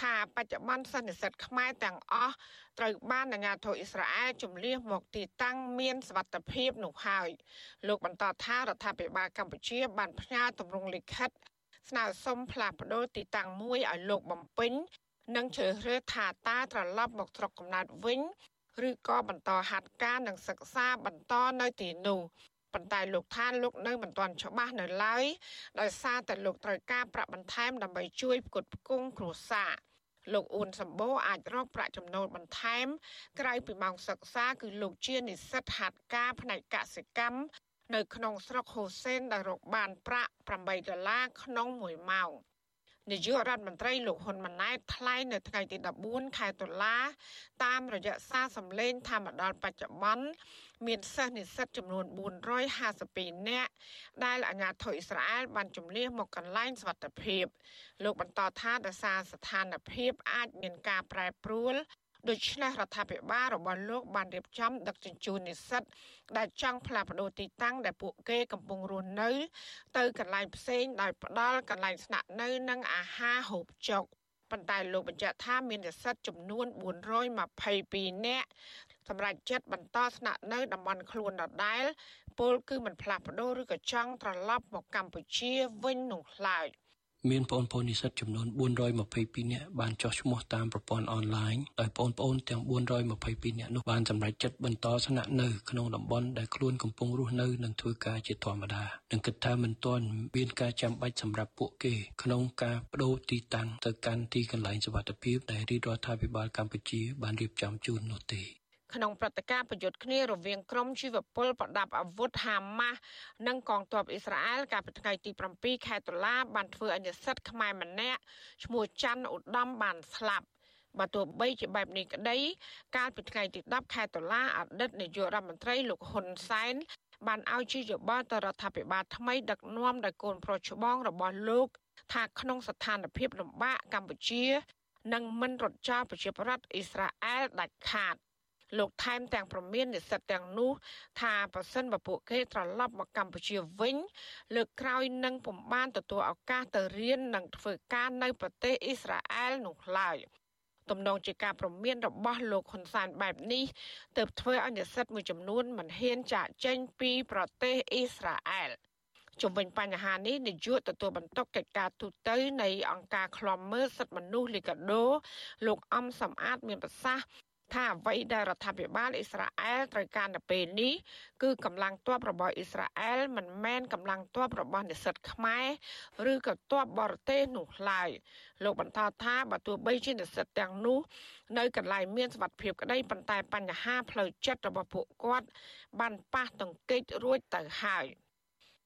ថាបច្ចុប្បន្នសិស្សនិស្សិតខ្មែរទាំងអស់ត្រូវបានអាជ្ញាធរអ៊ីស្រាអែលជំលះមកទីតាំងមានសវត្ថភាពនោះហើយលោកបន្តថារដ្ឋាភិបាលកម្ពុជាបានផ្ញើទម្រង់លិខិតស្នើសុំផ្លាស់ប្តូរទីតាំងមួយឲ្យលោកបំពេញនិងជ្រើសរើសថាតើត្រឡប់មកស្រុកកំណើតវិញ ឬក៏បន្តហាត់ការនិងសិក្សាបន្តនៅទីនោះប៉ុន្តែលោកថាលោកនៅមិនទាន់ច្បាស់នៅឡើយដោយសារតែលោកត្រូវការប្រាក់បន្ថែមដើម្បីជួយផ្គត់ផ្គង់គ្រួសារលោកអ៊ុនសម្បូរអាចរកប្រាក់ចំណូលបន្ថែម ក្រៅពីម៉ោងសិក្សា គឺលោកជានិស្សិតហាត់ការផ្នែកកសិកម្មនៅក្នុងស្រុកហូសេនដែលរកបានប្រាក់8ដុល្លារក្នុង1ម៉ោង នាយករដ្ឋមន្ត្រីលោកហ៊ុនម៉ាណែតថ្លែងនៅថ្ងៃទី14ខែតុលាតាមរយៈសារសម្លេងធម្មដលបច្ចុប្បន្នមានសិស្សនិស្សិតចំនួន452នាក់ដែលអាជ្ញាធរអ៊ីស្រាអែលបានជំនះមកកន្លែងសវត្ថភាពលោកបន្តថាដោយសារស្ថានភាពអាចមានការប្រែប្រួល ដូច្នេះរដ្ឋាភិបាលរបស់លោកបានរៀបចំដឹកជញ្ជូននិស្សិតដែលចង់ផ្លាស់ប្ដូរទីតាំងដែលពួកគេកំពុងរស់នៅ ទៅកន្លែងផ្សេងដោយផ្ដល់កន្លែងស្នាក់នៅនិងអាហារហូបចុកប៉ុន្តែលោកបញ្ជាក់ថាមាននិស្សិតចំនួន422នាក់សម្រាប់ចិត្តបន្តស្នាក់នៅតំបន់ខ្លួនដដែលពលគឺមិនផ្លាស់ប្ដូរឬក៏ចង់ត្រឡប់មកកម្ពុជាវិញនោះឡើយ។ មានបងប្អូននិស្សិតចំនួន422នាក់បានចុះឈ្មោះតាមប្រព័ន្ធអនឡាញដោយបងប្អូនទាំង422នាក់នោះបានសម្រេចចិត្តបន្តស្នាក់នៅក្នុងតំបន់ដែលខ្លួនកំពុងរស់នៅនិងធ្វើការជាធម្មតានិងគិតថាមិនទាន់មានការចាំបាច់សម្រាប់ពួកគេក្នុងការបដូរទីតាំងទៅកាន់ទីកន្លែងសុវត្ថិភាពដែលរាជរដ្ឋាភិបាលកម្ពុជាបានរៀបចំជូននោះទេ ក្នុងព្រឹត្តិការណ៍ប្រយុទ្ធគ្នារវាងក្រុមជីវពលប្រដាប់អាវុធហាម៉ាស់និងកងទ័ពអ៊ីស្រាអែលកាលពីថ្ងៃទី7ខែតុលាបានធ្វើឲ្យនិស្សិតខ្មែរម្នាក់ឈ្មោះច័ន្ទឧត្តមបានស្លាប់បើទោះបីជាបែបនេះក្តីកាលពីថ្ងៃទី10ខែតុលាអតីតនាយករដ្ឋមន្ត្រីលោកហ៊ុនសែនបានឲ្យជាយោបល់ទៅរដ្ឋាភិបាលថ្មីដឹកនាំដោយកូនប្រុសច្បងរបស់លោកថាក្នុងស្ថានភាពលំបាកកម្ពុជានឹងមិនរត់ចោលប្រជាប្រដ្ឋអ៊ីស្រាអែលដាច់ខាត លោកថែមទាំងប្រមាននិស្សិតទាំងនោះ ថាប្រសិនបើពួកគេត្រឡប់មកកម្ពុជាវិញ លើកក្រោយនឹងពុំបានទទួលឱកាសទៅរៀននិងធ្វើការនៅប្រទេសអ៊ីស្រាអែលនោះឡើយទំនងជាការប្រមានរបស់លោកហ៊ុនសែនបែបនេះទើបធ្វើឲ្យនិស្សិតមួយចំនួនមិនហ៊ានចាកចេញពីប្រទេសអ៊ីស្រាអែលជុំវិញបញ្ហានេះនាយកទទួលបន្ទុកកិច្ចការទូតនៃអង្គការឃ្លាំមើលសិទ្ធិមនុស្សលីកាដូ លោកអំសំអាតមានប្រសាសន៍ ថាអ្វីដែលរដ្ឋាភិបាលអ៊ីស្រាអែលត្រូវការនៅពេលនេះគឺកម្លាំងទ័ពរបស់អ៊ីស្រាអែលមិនមែនកម្លាំងទ័ពរបស់និស្សិតខ្មែរឬក៏ទ័ពបរទេសនោះឡើយលោកបន្តថាបើទោះបីជានិស្សិតទាំងនោះនៅកន្លែងមានសុវត្ថិភាពក្តីប៉ុន្តែបញ្ហាផ្លូវចិត្តរបស់ពួកគាត់បានប៉ះទង្គិចរួចទៅហើយ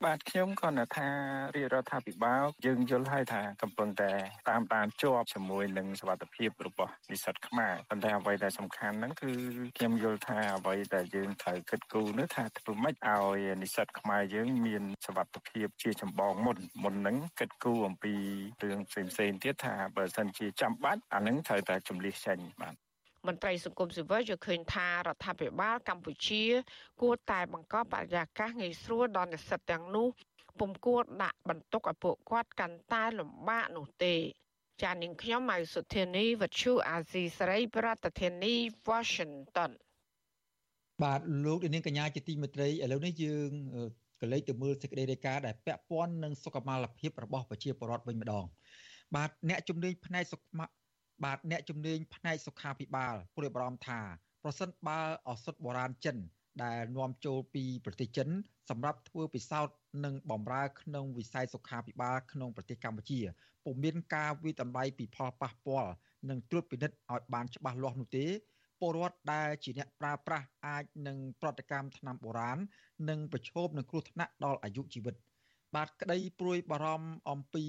បាទខ្ញុំក៏នៅថារាជរដ្ឋាភិបាលយើងយល់ហើយថាកំពុងតែតាមដានជាប់ជាមួយនឹងសវត្ថភាពរបស់និស្សិតខ្មែរប៉ុន្តែអ្វីដែលសំខាន់ហ្នឹងគឺខ្ញុំយល់ថាអ្វីដែលយើងត្រូវគិតគូរនោះថាធ្វើម៉េចឲ្យនិស្សិតខ្មែរយើងមានសវត្ថភាពជាចម្បងមុនមុនហ្នឹងគិតគូរអំពីរឿងផ្សេងផ្សេងទៀតថាបើសិនជាចាំបាច់អាហ្នឹងត្រូវតែជំលះចេញបាទ មន្ត្រីសង្គមស៊ីវិលយល់ឃើញថារដ្ឋាភិបាលកម្ពុជា គួរតែបង្កបរិយាកាសងាយស្រួលដល់និស្សិតទាំងនោះពុំគួរដាក់បន្ទុកឲ្យពួកគាត់កាន់តែលំបាកនោះទេចានាងខ្ញុំម៉ៅសុធានីវັດឈូអាស៊ីសេរីប្រធាធានី Washington បាទលោកនាងកញ្ញាជាទីមេត្រីឥឡូវនេះយើងក៏លេចទៅមើលសេចក្តីរាយការណ៍ដែលពាក់ព័ន្ធនឹងសុខុមាលភាពរបស់ប្រជាពលរដ្ឋវិញម្ដងបាទអ្នកជំនាញផ្នែកសុខ បាទអ្នកជំនាញផ្នែកសុខាភិបាលព្រួយបារម្ភថាប្រសិនបើឱសថបុរាណចិន ដែលនាំចូលពីប្រទេសចិន សម្រាប់ធ្វើពិសោធន៍និងបម្រើក្នុងវិស័យសុខាភិបាលក្នុងប្រទេសកម្ពុជាពុំមានការវិតម្លៃពីផលប៉ះពាល់និងត្រួតពិនិត្យឲ្យបានច្បាស់លាស់នោះទេពលរដ្ឋដែលជាអ្នកប្រើប្រាស់អាចនឹងប្រតិកម្មថ្នាំបុរាណនិងប្រឈមនឹងគ្រោះថ្នាក់ដល់អាយុជីវិត បាទក្តីព្រួយបារម្ភអំពី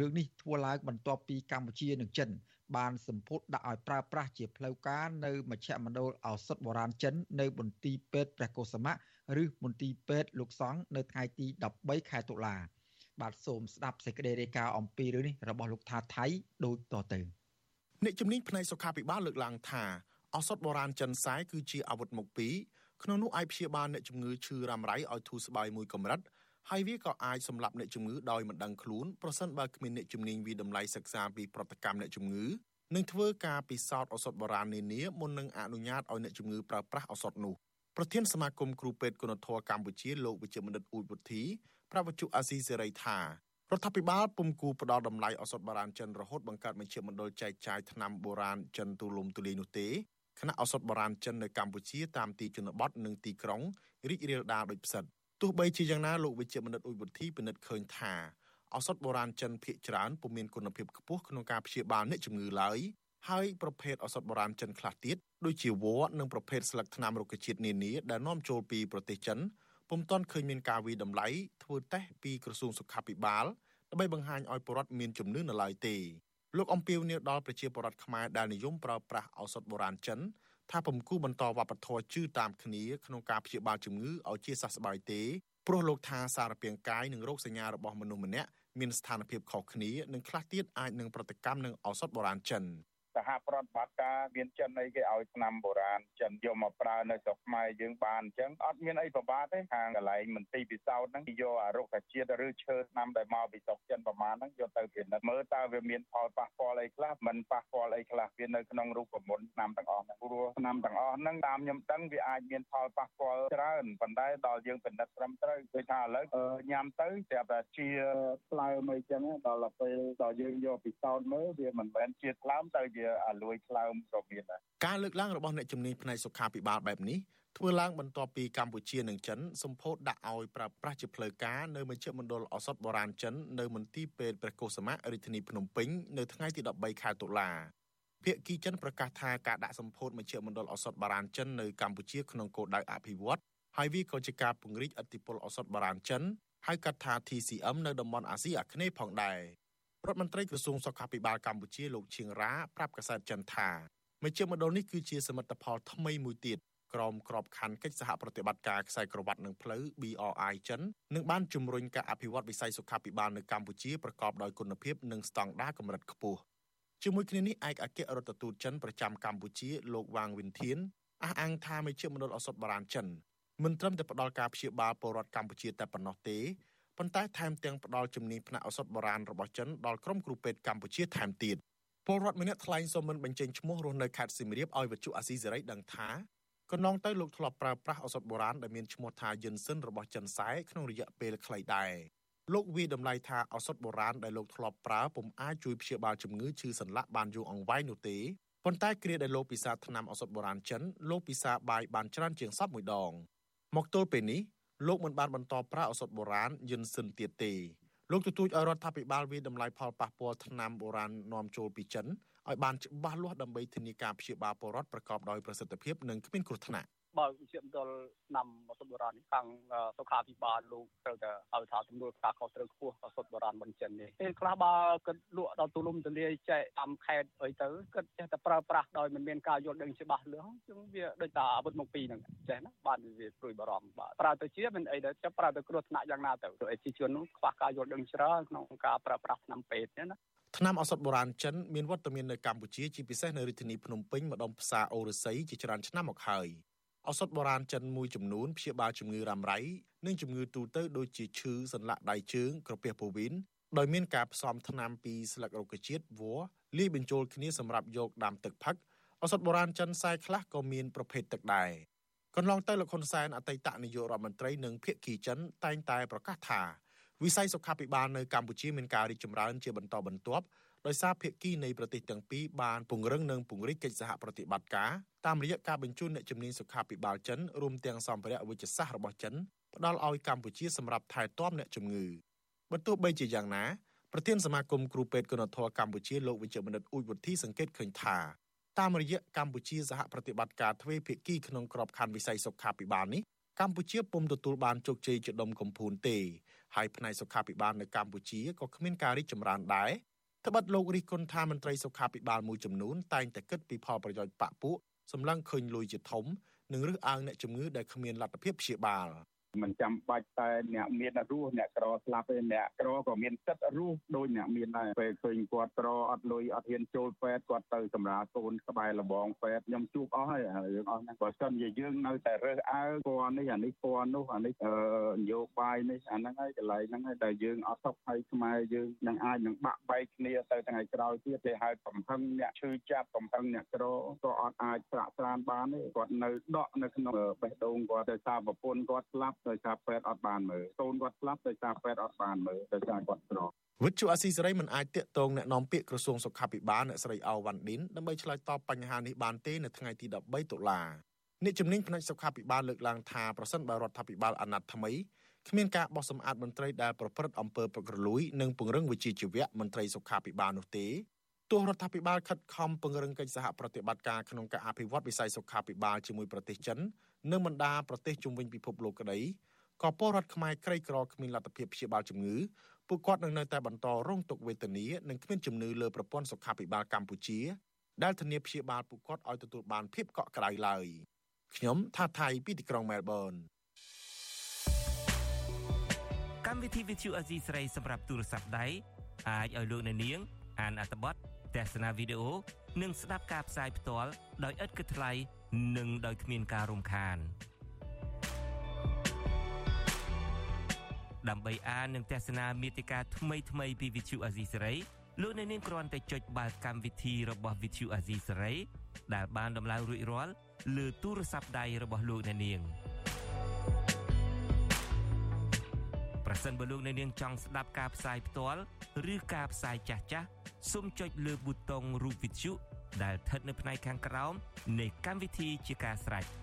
រឿងនេះធ្វើឡើងបន្ទាប់ពីកម្ពុជានិងចិន បានសម្ពោធដាក់ឲ្យប្រើប្រាស់ជាផ្លូវការនៅមជ្ឈមណ្ឌលឱសថបុរាណចិននៅមន្ទីរពេទ្យព្រះកុសមៈឬមន្ទីរពេទ្យលោកសង្ឃនៅថ្ងៃទី13ខែតុលាបាទសូមស្ដាប់សេចក្តីរាយការណ៍អំពីរឿងនេះរបស់លោកថាថៃដូចតទៅអ្នកជំនាញផ្នែកសុខាភិបាលលើកឡើងថាឱសថបុរាណចិនសែគឺជាអាវុធមុខពីរក្នុងនោះអាចព្យាបាលអ្នកជំងឺឈឺរ៉ាំរ៉ៃឲ្យធូរស្បើយមួយកម្រិត ហើយវាក៏អាចសម្លាប់អ្នកជំងឺដោយមិនដឹងខ្លួនប្រសិនបើគ្មានអ្នកជំនាញវិតម្លៃសិក្សាពីប្រតិកម្មអ្នកជំងឺនិងធ្វើការពិសោធន៍ឱសថបុរាណនានាមុននឹងអនុញ្ញាតឲ្យអ្នកជំងឺប្រើប្រាស់ឱសថនោះប្រធានសមាគមគ្រូពេទ្យគុណធម៌កម្ពុជាលោកវិជ្ជបណ្ឌិតអ៊ូចវុធីប្រវត្តិអាស៊ីសេរីថារដ្ឋាភិបាលពុំគូផ្ដល់តម្លៃឱសថបុរាណចិនរហូតបង្កើតមជ្ឈមណ្ឌលចែកចាយថ្នាំបុរាណចិនទូលំទូលាយនោះទេគណៈឱសថបុរាណចិននៅកម្ពុជាតាមទីជនបទនិងទីក្រុងរីករាលដាលដោយផ្សិត ទោះបីជាយ៉ាងណាលោកវិជ្ជបណ្ឌិតអ៊ុយវុធីពិនិត្យឃើញថាឱសថបុរាណចិនភាគច្រើនពុំមានគុណភាពខ្ពស់ក្នុងការព្យាបាលអ្នកជំងឺឡើយហើយប្រភេទឱសថបុរាណចិនខ្លះទៀតដូចជាវល្លិនិងប្រភេទស្លឹកថ្នាំរុក្ខជាតិនានាដែលនាំចូលពីប្រទេសចិនពុំទាន់ឃើញមានការវិតម្លៃធ្វើតេស្តពីក្រសួងសុខាភិបាលដើម្បីបង្ហាញឲ្យប្រជាពលរដ្ឋមានជំនឿនៅឡើយទេលោកអំពីវនីដល់ប្រជាពលរដ្ឋខ្មែរដែលនិយមប្រើប្រាស់ឱសថបុរាណចិន ថាពុំគូបន្តវប្បធម៌ជឿតាមគ្នាក្នុងការព្យាបាលជំងឺឲ្យជាសះស្បើយទេព្រោះលោកថាសារពាង្គកាយនិងរោគសញ្ញារបស់មនុស្សម្នាក់មានស្ថានភាពខុសគ្នានិងខ្លះទៀតអាចនឹងប្រតិកម្មនឹងឱសថបុរាណចិន។ សហប្រតិបត្តិការមានចិនអីគេឲ្យឆ្នាំបុរាណចិនយកមកប្រើនៅស្រុកខ្មែរយើងបានអញ្ចឹងអត់មានអីប្របាទេខាងកន្លែងមន្ទីរពិសោធន៍ហ្នឹងគេយកអារុក្ខជាតិឬឈើឆ្នាំដែលមកពីស្រុកចិនប្រមាណហ្នឹងយកទៅពិនិត្យមើលតើវាមានផលប៉ះពាល់អីខ្លះមិនប៉ះពាល់អីខ្លះវានៅក្នុងរូបមន្តឆ្នាំទាំងអស់ហ្នឹងព្រោះឆ្នាំទាំងអស់ហ្នឹងតាមខ្ញុំដឹងវាអាចមានផលប៉ះពាល់ច្រើនប៉ុន្តែដល់យើងពិនិត្យត្រឹមត្រូវដូចថាឥឡូវញ៉ាំទៅស្រាប់តែជាថ្លើមអីចឹងដល់ពេលដល់យើងយកពិសោធន៍មើលវាមិនមែនជាថ្លើមទៅជាអាលួយខ្លោមក៏មានដែរការលើកឡើងរបស់អ្នកជំនាញផ្នែកសុខាភិបាលបែបនេះធ្វើឡើងបន្ទាប់ពីកម្ពុជានិងចិនសម្ពោធដាក់ឲ្យប្រើប្រាស់ជាផ្លូវការនៅមជ្ឈមណ្ឌលឱសថបុរាណចិននៅមន្ទីរពេទ្យព្រះកុសមៈរាជធានីភ្នំពេញនៅថ្ងៃទី13ខែតុលាភាគីចិនប្រកាសថាការដាក់សម្ពោធមជ្ឈមណ្ឌលឱសថបុរាណចិននៅកម្ពុជាក្នុងគោលដៅអភិវឌ្ឍហើយវាក៏ជាការពង្រីកឥទ្ធិពលឱសថបុរាណចិនហៅកាត់ថា TCM នៅតំបន់អាស៊ីអាគ្នេយ៍ផងដែរ រដ្ឋមន្ត្រីក្រសួងសុខាភិបាលកម្ពុជាលោកឈៀងរ៉ាប្រាប់កាសែតចិនថាមជ្ឈមណ្ឌលនេះគឺជាសមិទ្ធផលថ្មីមួយទៀតក្រមក្របខ័ណ្ឌកិច្ចសហប្រតិបត្តិការខ្សែក្រវ៉ាត់និងផ្លូវ BRI ចិននឹងបានជំរុញការអភិវឌ្ឍវិស័យសុខាភិបាលនៅកម្ពុជាប្រកបដោយគុណភាពនិងស្តង់ដារកម្រិតខ្ពស់ជាមួយគ្នានេះឯកអគ្គរដ្ឋទូតចិនប្រចាំកម្ពុជាលោកវ៉ាងវិនធានអះអាងថាមជ្ឈមណ្ឌលឱសថបុរាណចិនមិនត្រឹមតែផ្ដល់ការព្យាបាលពលរដ្ឋកម្ពុជាតែប៉ុណ្ណោះទេ ប៉ុន្តែថែមទាំងផ្ដល់ជំនាញផ្នែកឱសថបុរាណរបស់ចិនដល់ក្រុមគ្រូពេទ្យកម្ពុជាថែមទៀតពលរដ្ឋម្នាក់ថ្លែងសូមមិនបញ្ចេញឈ្មោះរស់នៅខេត្តសៀមរាបឲ្យវិទ្យុអាស៊ីសេរីដឹងថាកន្លងទៅលោកធ្លាប់ប្រើប្រាស់ឱសថបុរាណដែលមានឈ្មោះថាយិនសិនរបស់ចិនសែក្នុងរយៈពេលខ្លីដែរលោកវីតម្លៃថាឱសថបុរាណដែលលោកធ្លាប់ប្រើពុំអាចជួយព្យាបាលជំងឺឈឺសន្លាក់បានយូរអង្វែងនោះទេប៉ុន្តែគ្រាដែលលោកពិសាថ្នាំឱសថបុរាណចិនលោកពិសាបាយបានច្រើនជាងសពមួយដងមកទល់ពេលនេះ លោកមិនបានបន្តប្រើឱសថបុរាណយិនសិនទៀតទេលោកទទូចឲ្យរដ្ឋាភិបាលវិតម្លៃផលប៉ះពាល់ថ្នាំបុរាណនាំចូលពីចិនឲ្យបានច្បាស់លាស់ដើម្បីធានាការព្យាបាលពលរដ្ឋប្រកបដោយប្រសិទ្ធភាពនិងគ្មានគ្រោះថ្នាក់ បើជាមដល់ឆ្នាំសុទ្ធបុរាណនេះខាងសុខាភិបាលលោកត្រូវតែឲ្យថាទំនួលការខុសត្រូវខ្ពស់សុទ្ធបុរាណមិនចិននេះពេលខ្លះបើគិតលក់ដល់ទូលំទូលាយចែកតាមខេត្តអីទៅគិតចេះតែប្រើប្រាស់ដោយមិនមានការយល់ដឹងច្បាស់លាស់ជាងវាដូចតែអាវុធមកពីរហ្នឹងចេះណាបានវាព្រួយបារម្ភបាទប្រើទៅជាមិនអីទៅចាប់ប្រើទៅគ្រោះថ្នាក់យ៉ាងណាទៅអេជីជននោះខ្វះការយល់ដឹងច្រើនក្នុងការប្រើប្រាស់ថ្នាំពេទ្យណាថ្នាំឱសថបុរាណចិនមានវត្តមាននៅកម្ពុជាជាពិសេសនៅរាជធានីភ្នំពេញម្ដុំផ្សារអូរស័យជាច្រើនឆ្នាំមកហើយ ឱសថបុរាណចិនមួយចំនួនព្យាបាលជំងឺរ៉ាំរ៉ៃនិងជំងឺទូទៅដូចជាឈឺសន្លាក់ដៃជើងក្រពះពោះវីនដោយមានការផ្សំថ្នាំពីស្លឹករុក្ខជាតិវល្លិលាយបញ្ចូលគ្នាសម្រាប់យកដាំទឹកផឹកឱសថបុរាណចិនខ្សែខ្លះក៏មានប្រភេទទឹកដែរកន្លងទៅលោកហ៊ុនសែនអតីតនាយករដ្ឋមន្ត្រីនិងភៀកគីចិនតែងតែប្រកាសថាវិស័យសុខាភិបាលនៅកម្ពុជាមានការរីកចម្រើនជាបន្តបន្ទាប់ ដោយសារភាគីនៃប្រទេសទាំងពីរបានពង្រឹងនិងពង្រីកកិច្ចសហប្រតិបត្តិការតាមរយៈការបញ្ជូនអ្នកជំនាញសុខាភិបាលចិនរួមទាំងសម្ភារៈវិទ្យាសាស្ត្ររបស់ចិនផ្ដល់ឲ្យកម្ពុជាសម្រាប់ថែទាំអ្នកជំងឺបើទោះបីជាយ៉ាងណាប្រធានសមាគមគ្រូពេទ្យគុណធម៌កម្ពុជាលោកវិជ្ជបណ្ឌិតអ៊ូចវុធីសង្កេតឃើញថាតាមរយៈកម្ពុជាសហប្រតិបត្តិការទ្វេភាគីក្នុងក្របខ័ណ្ឌវិស័យសុខាភិបាលនេះកម្ពុជាពុំទទួលបានជោគជ័យជាដុំកំភួនទេហើយផ្នែកសុខាភិបាលនៅកម្ពុជាក៏គ្មានការរីកចម្រើនដែរ ត្បិតលោករិះគន់ថាមន្ត្រីសុខាភិបាលមួយចំនួនតែងតែគិតពីផលប្រយោជន៍បកពួកសម្លឹងឃើញលុយជាធំនិងរើសអើងអ្នកជំងឺដែលគ្មានលទ្ធភាពព្យាបាល។ មិនចាំបាច់តែអ្នកមានរស់អ្នកក្រស្លាប់ទេអ្នកក្រក៏មានសិទ្ធិរស់ដូចអ្នកមានដែរពេលឃើញគាត់ក្រអត់លុយអត់ហ៊ានចូលពេទ្យគាត់ទៅសម្រាប់កូនក្បែរលបងពេទ្យខ្ញុំជួបអស់ហើយរឿងអស់ហ្នឹងបើសិនជាយើងនៅតែរើសអើពណ៌នេះអានេះពណ៌នោះអានេះនយោបាយនេះអាហ្នឹងហើយកន្លែងហ្នឹងហើយដែលយើងអត់សុខហើយខ្មែរយើងនឹងអាចនឹងបាក់បែកគ្នាទៅថ្ងៃក្រោយទៀតគេហៅកំហឹងអ្នកឈឺចាប់កំហឹងអ្នកក្រក៏អត់អាចប្រាក់ស្រានបានទេគាត់នៅដកនៅក្នុងបេះដូងគាត់ដោយសារប្រពន្ធគាត់ស្លាប់ដោយសារពេទ្យអត់បានមើលកូនគាត់ស្លាប់ដោយសារពេទ្យអត់បានមើលដោយសារគាត់ក្រវិទ្យុអស៊ីសេរីមិនអាចតាក់ទងแนะនាំពាក្យក្រសួងសុខាភិបាលអ្នកស្រីអោវ៉ាន់ឌិនដើម្បីឆ្លើយតបបញ្ហានេះបានទេនៅថ្ងៃទី13តុលាអ្នកជំនាញផ្នែកសុខាភិបាលលើកឡើងថាប្រសិនបើរដ្ឋាភិបាលអាណត្តិថ្មីគ្មានការបោះសម្អាតមន្ត្រីដែលប្រព្រឹត្តអំពើប្រក្រលួយនិងពង្រឹងវិជ្ជាជីវៈមន្ត្រីសុខាភិបាលនោះទេទោះរដ្ឋាភិបាលខិតខំពង្រឹងកិច្ចសហប្រតិបត្តិការក្នុងការអភិវឌ្ឍវិស័យសុខាភិបាលជាមួយប្រទេសចិន និងបណ្ដាប្រទេសជុំវិញពិភពលោកក្តីក៏ពលរដ្ឋខ្មែរក្រីក្រគ្មានលទ្ធភាពព្យាបាលជំងឺពួកគាត់នឹងនៅតែបន្តរងទុក្ខវេទនានិងគ្មានជំនឿលើប្រព័ន្ធសុខាភិបាលកម្ពុជាដែលធានាព្យាបាលពួកគាត់ឲ្យទទួលបានភាពកក់ក្ដៅឡើយខ្ញុំថាថៃពីទីក្រុងមែលប៊នកម្មវិធី VTV អេស៊ីស្រីសម្រាប់ទូរស័ព្ទដៃអាចឲ្យលោកអ្នកនាង អានអត្ថបទទស្សនាវីដេអូនិងស្ដាប់ការផ្សាយផ្ទាល់ដោយឥតគិតថ្លៃ និងដោយគ្មានការរំខាន។ដើម្បីអាននិងទស្សនាមេតិការថ្មីថ្មីពី Vithu Azisari លោកអ្នកនាងគ្រាន់តែចុចបាល់កម្មវិធីរបស់ Vithu Azisari ដែលបានដំឡើងរួចរាល់លើទូរស័ព្ទដៃរបស់លោកអ្នកនាងប្រសិនបើលោកអ្នកនាងចង់ស្ដាប់ការផ្សាយផ្ទាល់ឬការផ្សាយចាស់ចាស់សូមចុចលើប៊ូតុងរូប Vithu ដែលស្ថិតនៅផ្នែកខាងក្រោមនៃកម្មវិធីជាការស្រេច។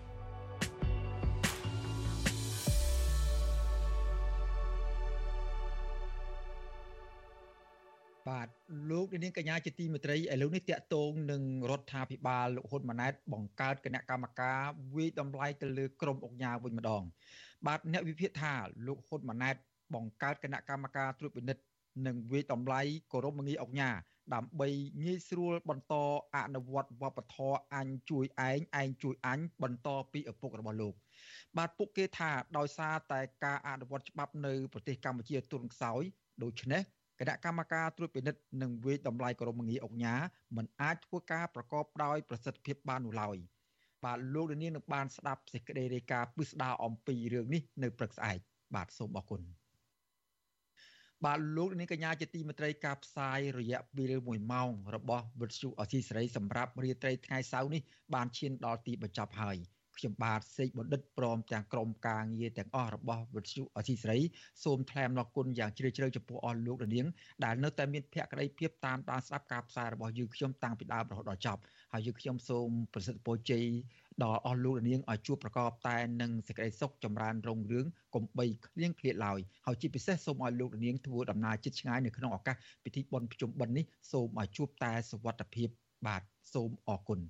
បាទលោកនាងកញ្ញាជាទីមេត្រីឥឡូវនេះតាក់ទងនឹងរដ្ឋាភិបាលលោកហ៊ុនម៉ាណែតបង្កើតគណៈកម្មការវិយតម្លៃទៅលើក្រមអង្គការវិញម្ដង បាទអ្នកវិភាគថាលោកហ៊ុនម៉ាណែតបង្កើតគណៈកម្មការត្រួតពិនិត្យនិងវិយតម្លៃគោរពមងារអង្គការ ដើម្បីងាយស្រួលបន្តអនុវត្តវប្បធម៌អញជួយឯងឯងជួយអញបន្តពីឪពុករបស់លោក បាទពួកគេថាដោយសារតែការអនុវត្តច្បាប់នៅប្រទេសកម្ពុជាទុនខ្សោយដូច្នេះគណៈកម្មការត្រួតពិនិត្យនិងវិយតម្លៃក្រមងារអង្គញាមិនអាចធ្វើការប្រកបដោយប្រសិទ្ធភាពបាននោះឡើយបាទលោកនាងនឹងបានស្ដាប់សេចក្តីរាយការណ៍ពិស្ដារអំពីរឿងនេះនៅព្រឹកស្អែកបាទសូមអរគុណ បាទលោកនាងកញ្ញាជាទីមេត្រីការផ្សាយរយៈពេល1ម៉ោងរបស់វិទ្យុអសីសេរីសម្រាប់រាត្រីថ្ងៃសៅរ៍នេះបានឈានដល់ទីបញ្ចប់ហើយខ្ញុំបាទសេកបណ្ឌិតព្រមទាំងក្រុមការងារទាំងអស់របស់វិទ្យុអសីស្រីសូមថ្លែងអំណរគុណយ៉ាងជ្រាលជ្រៅចំពោះអស់លោកនាងដែលនៅតែមានភក្ដីភាពតាមដានស្ដាប់ការផ្សាយរបស់យើងខ្ញុំតាំងពីដើមរហូតដល់ចប់ហើយយើងខ្ញុំសូមប្រសិទ្ធពរជ័យ ដល់អស់លោកនាងឲ្យជួបប្រកបតែនឹងសេចក្តីសុខចម្រើនរុងរឿងកុំបីឃ្លៀងឃ្លាតឡើយហើយជាពិសេសសូមឲ្យលោកនាងធ្វើដំណើរជិតឆ្ងាយនៅក្នុងឱកាសពិធីបុណ្យភ្ជុំបិណ្ឌនេះសូមឲ្យជួបតែសុវត្ថិភាពបាទសូមអរគុណ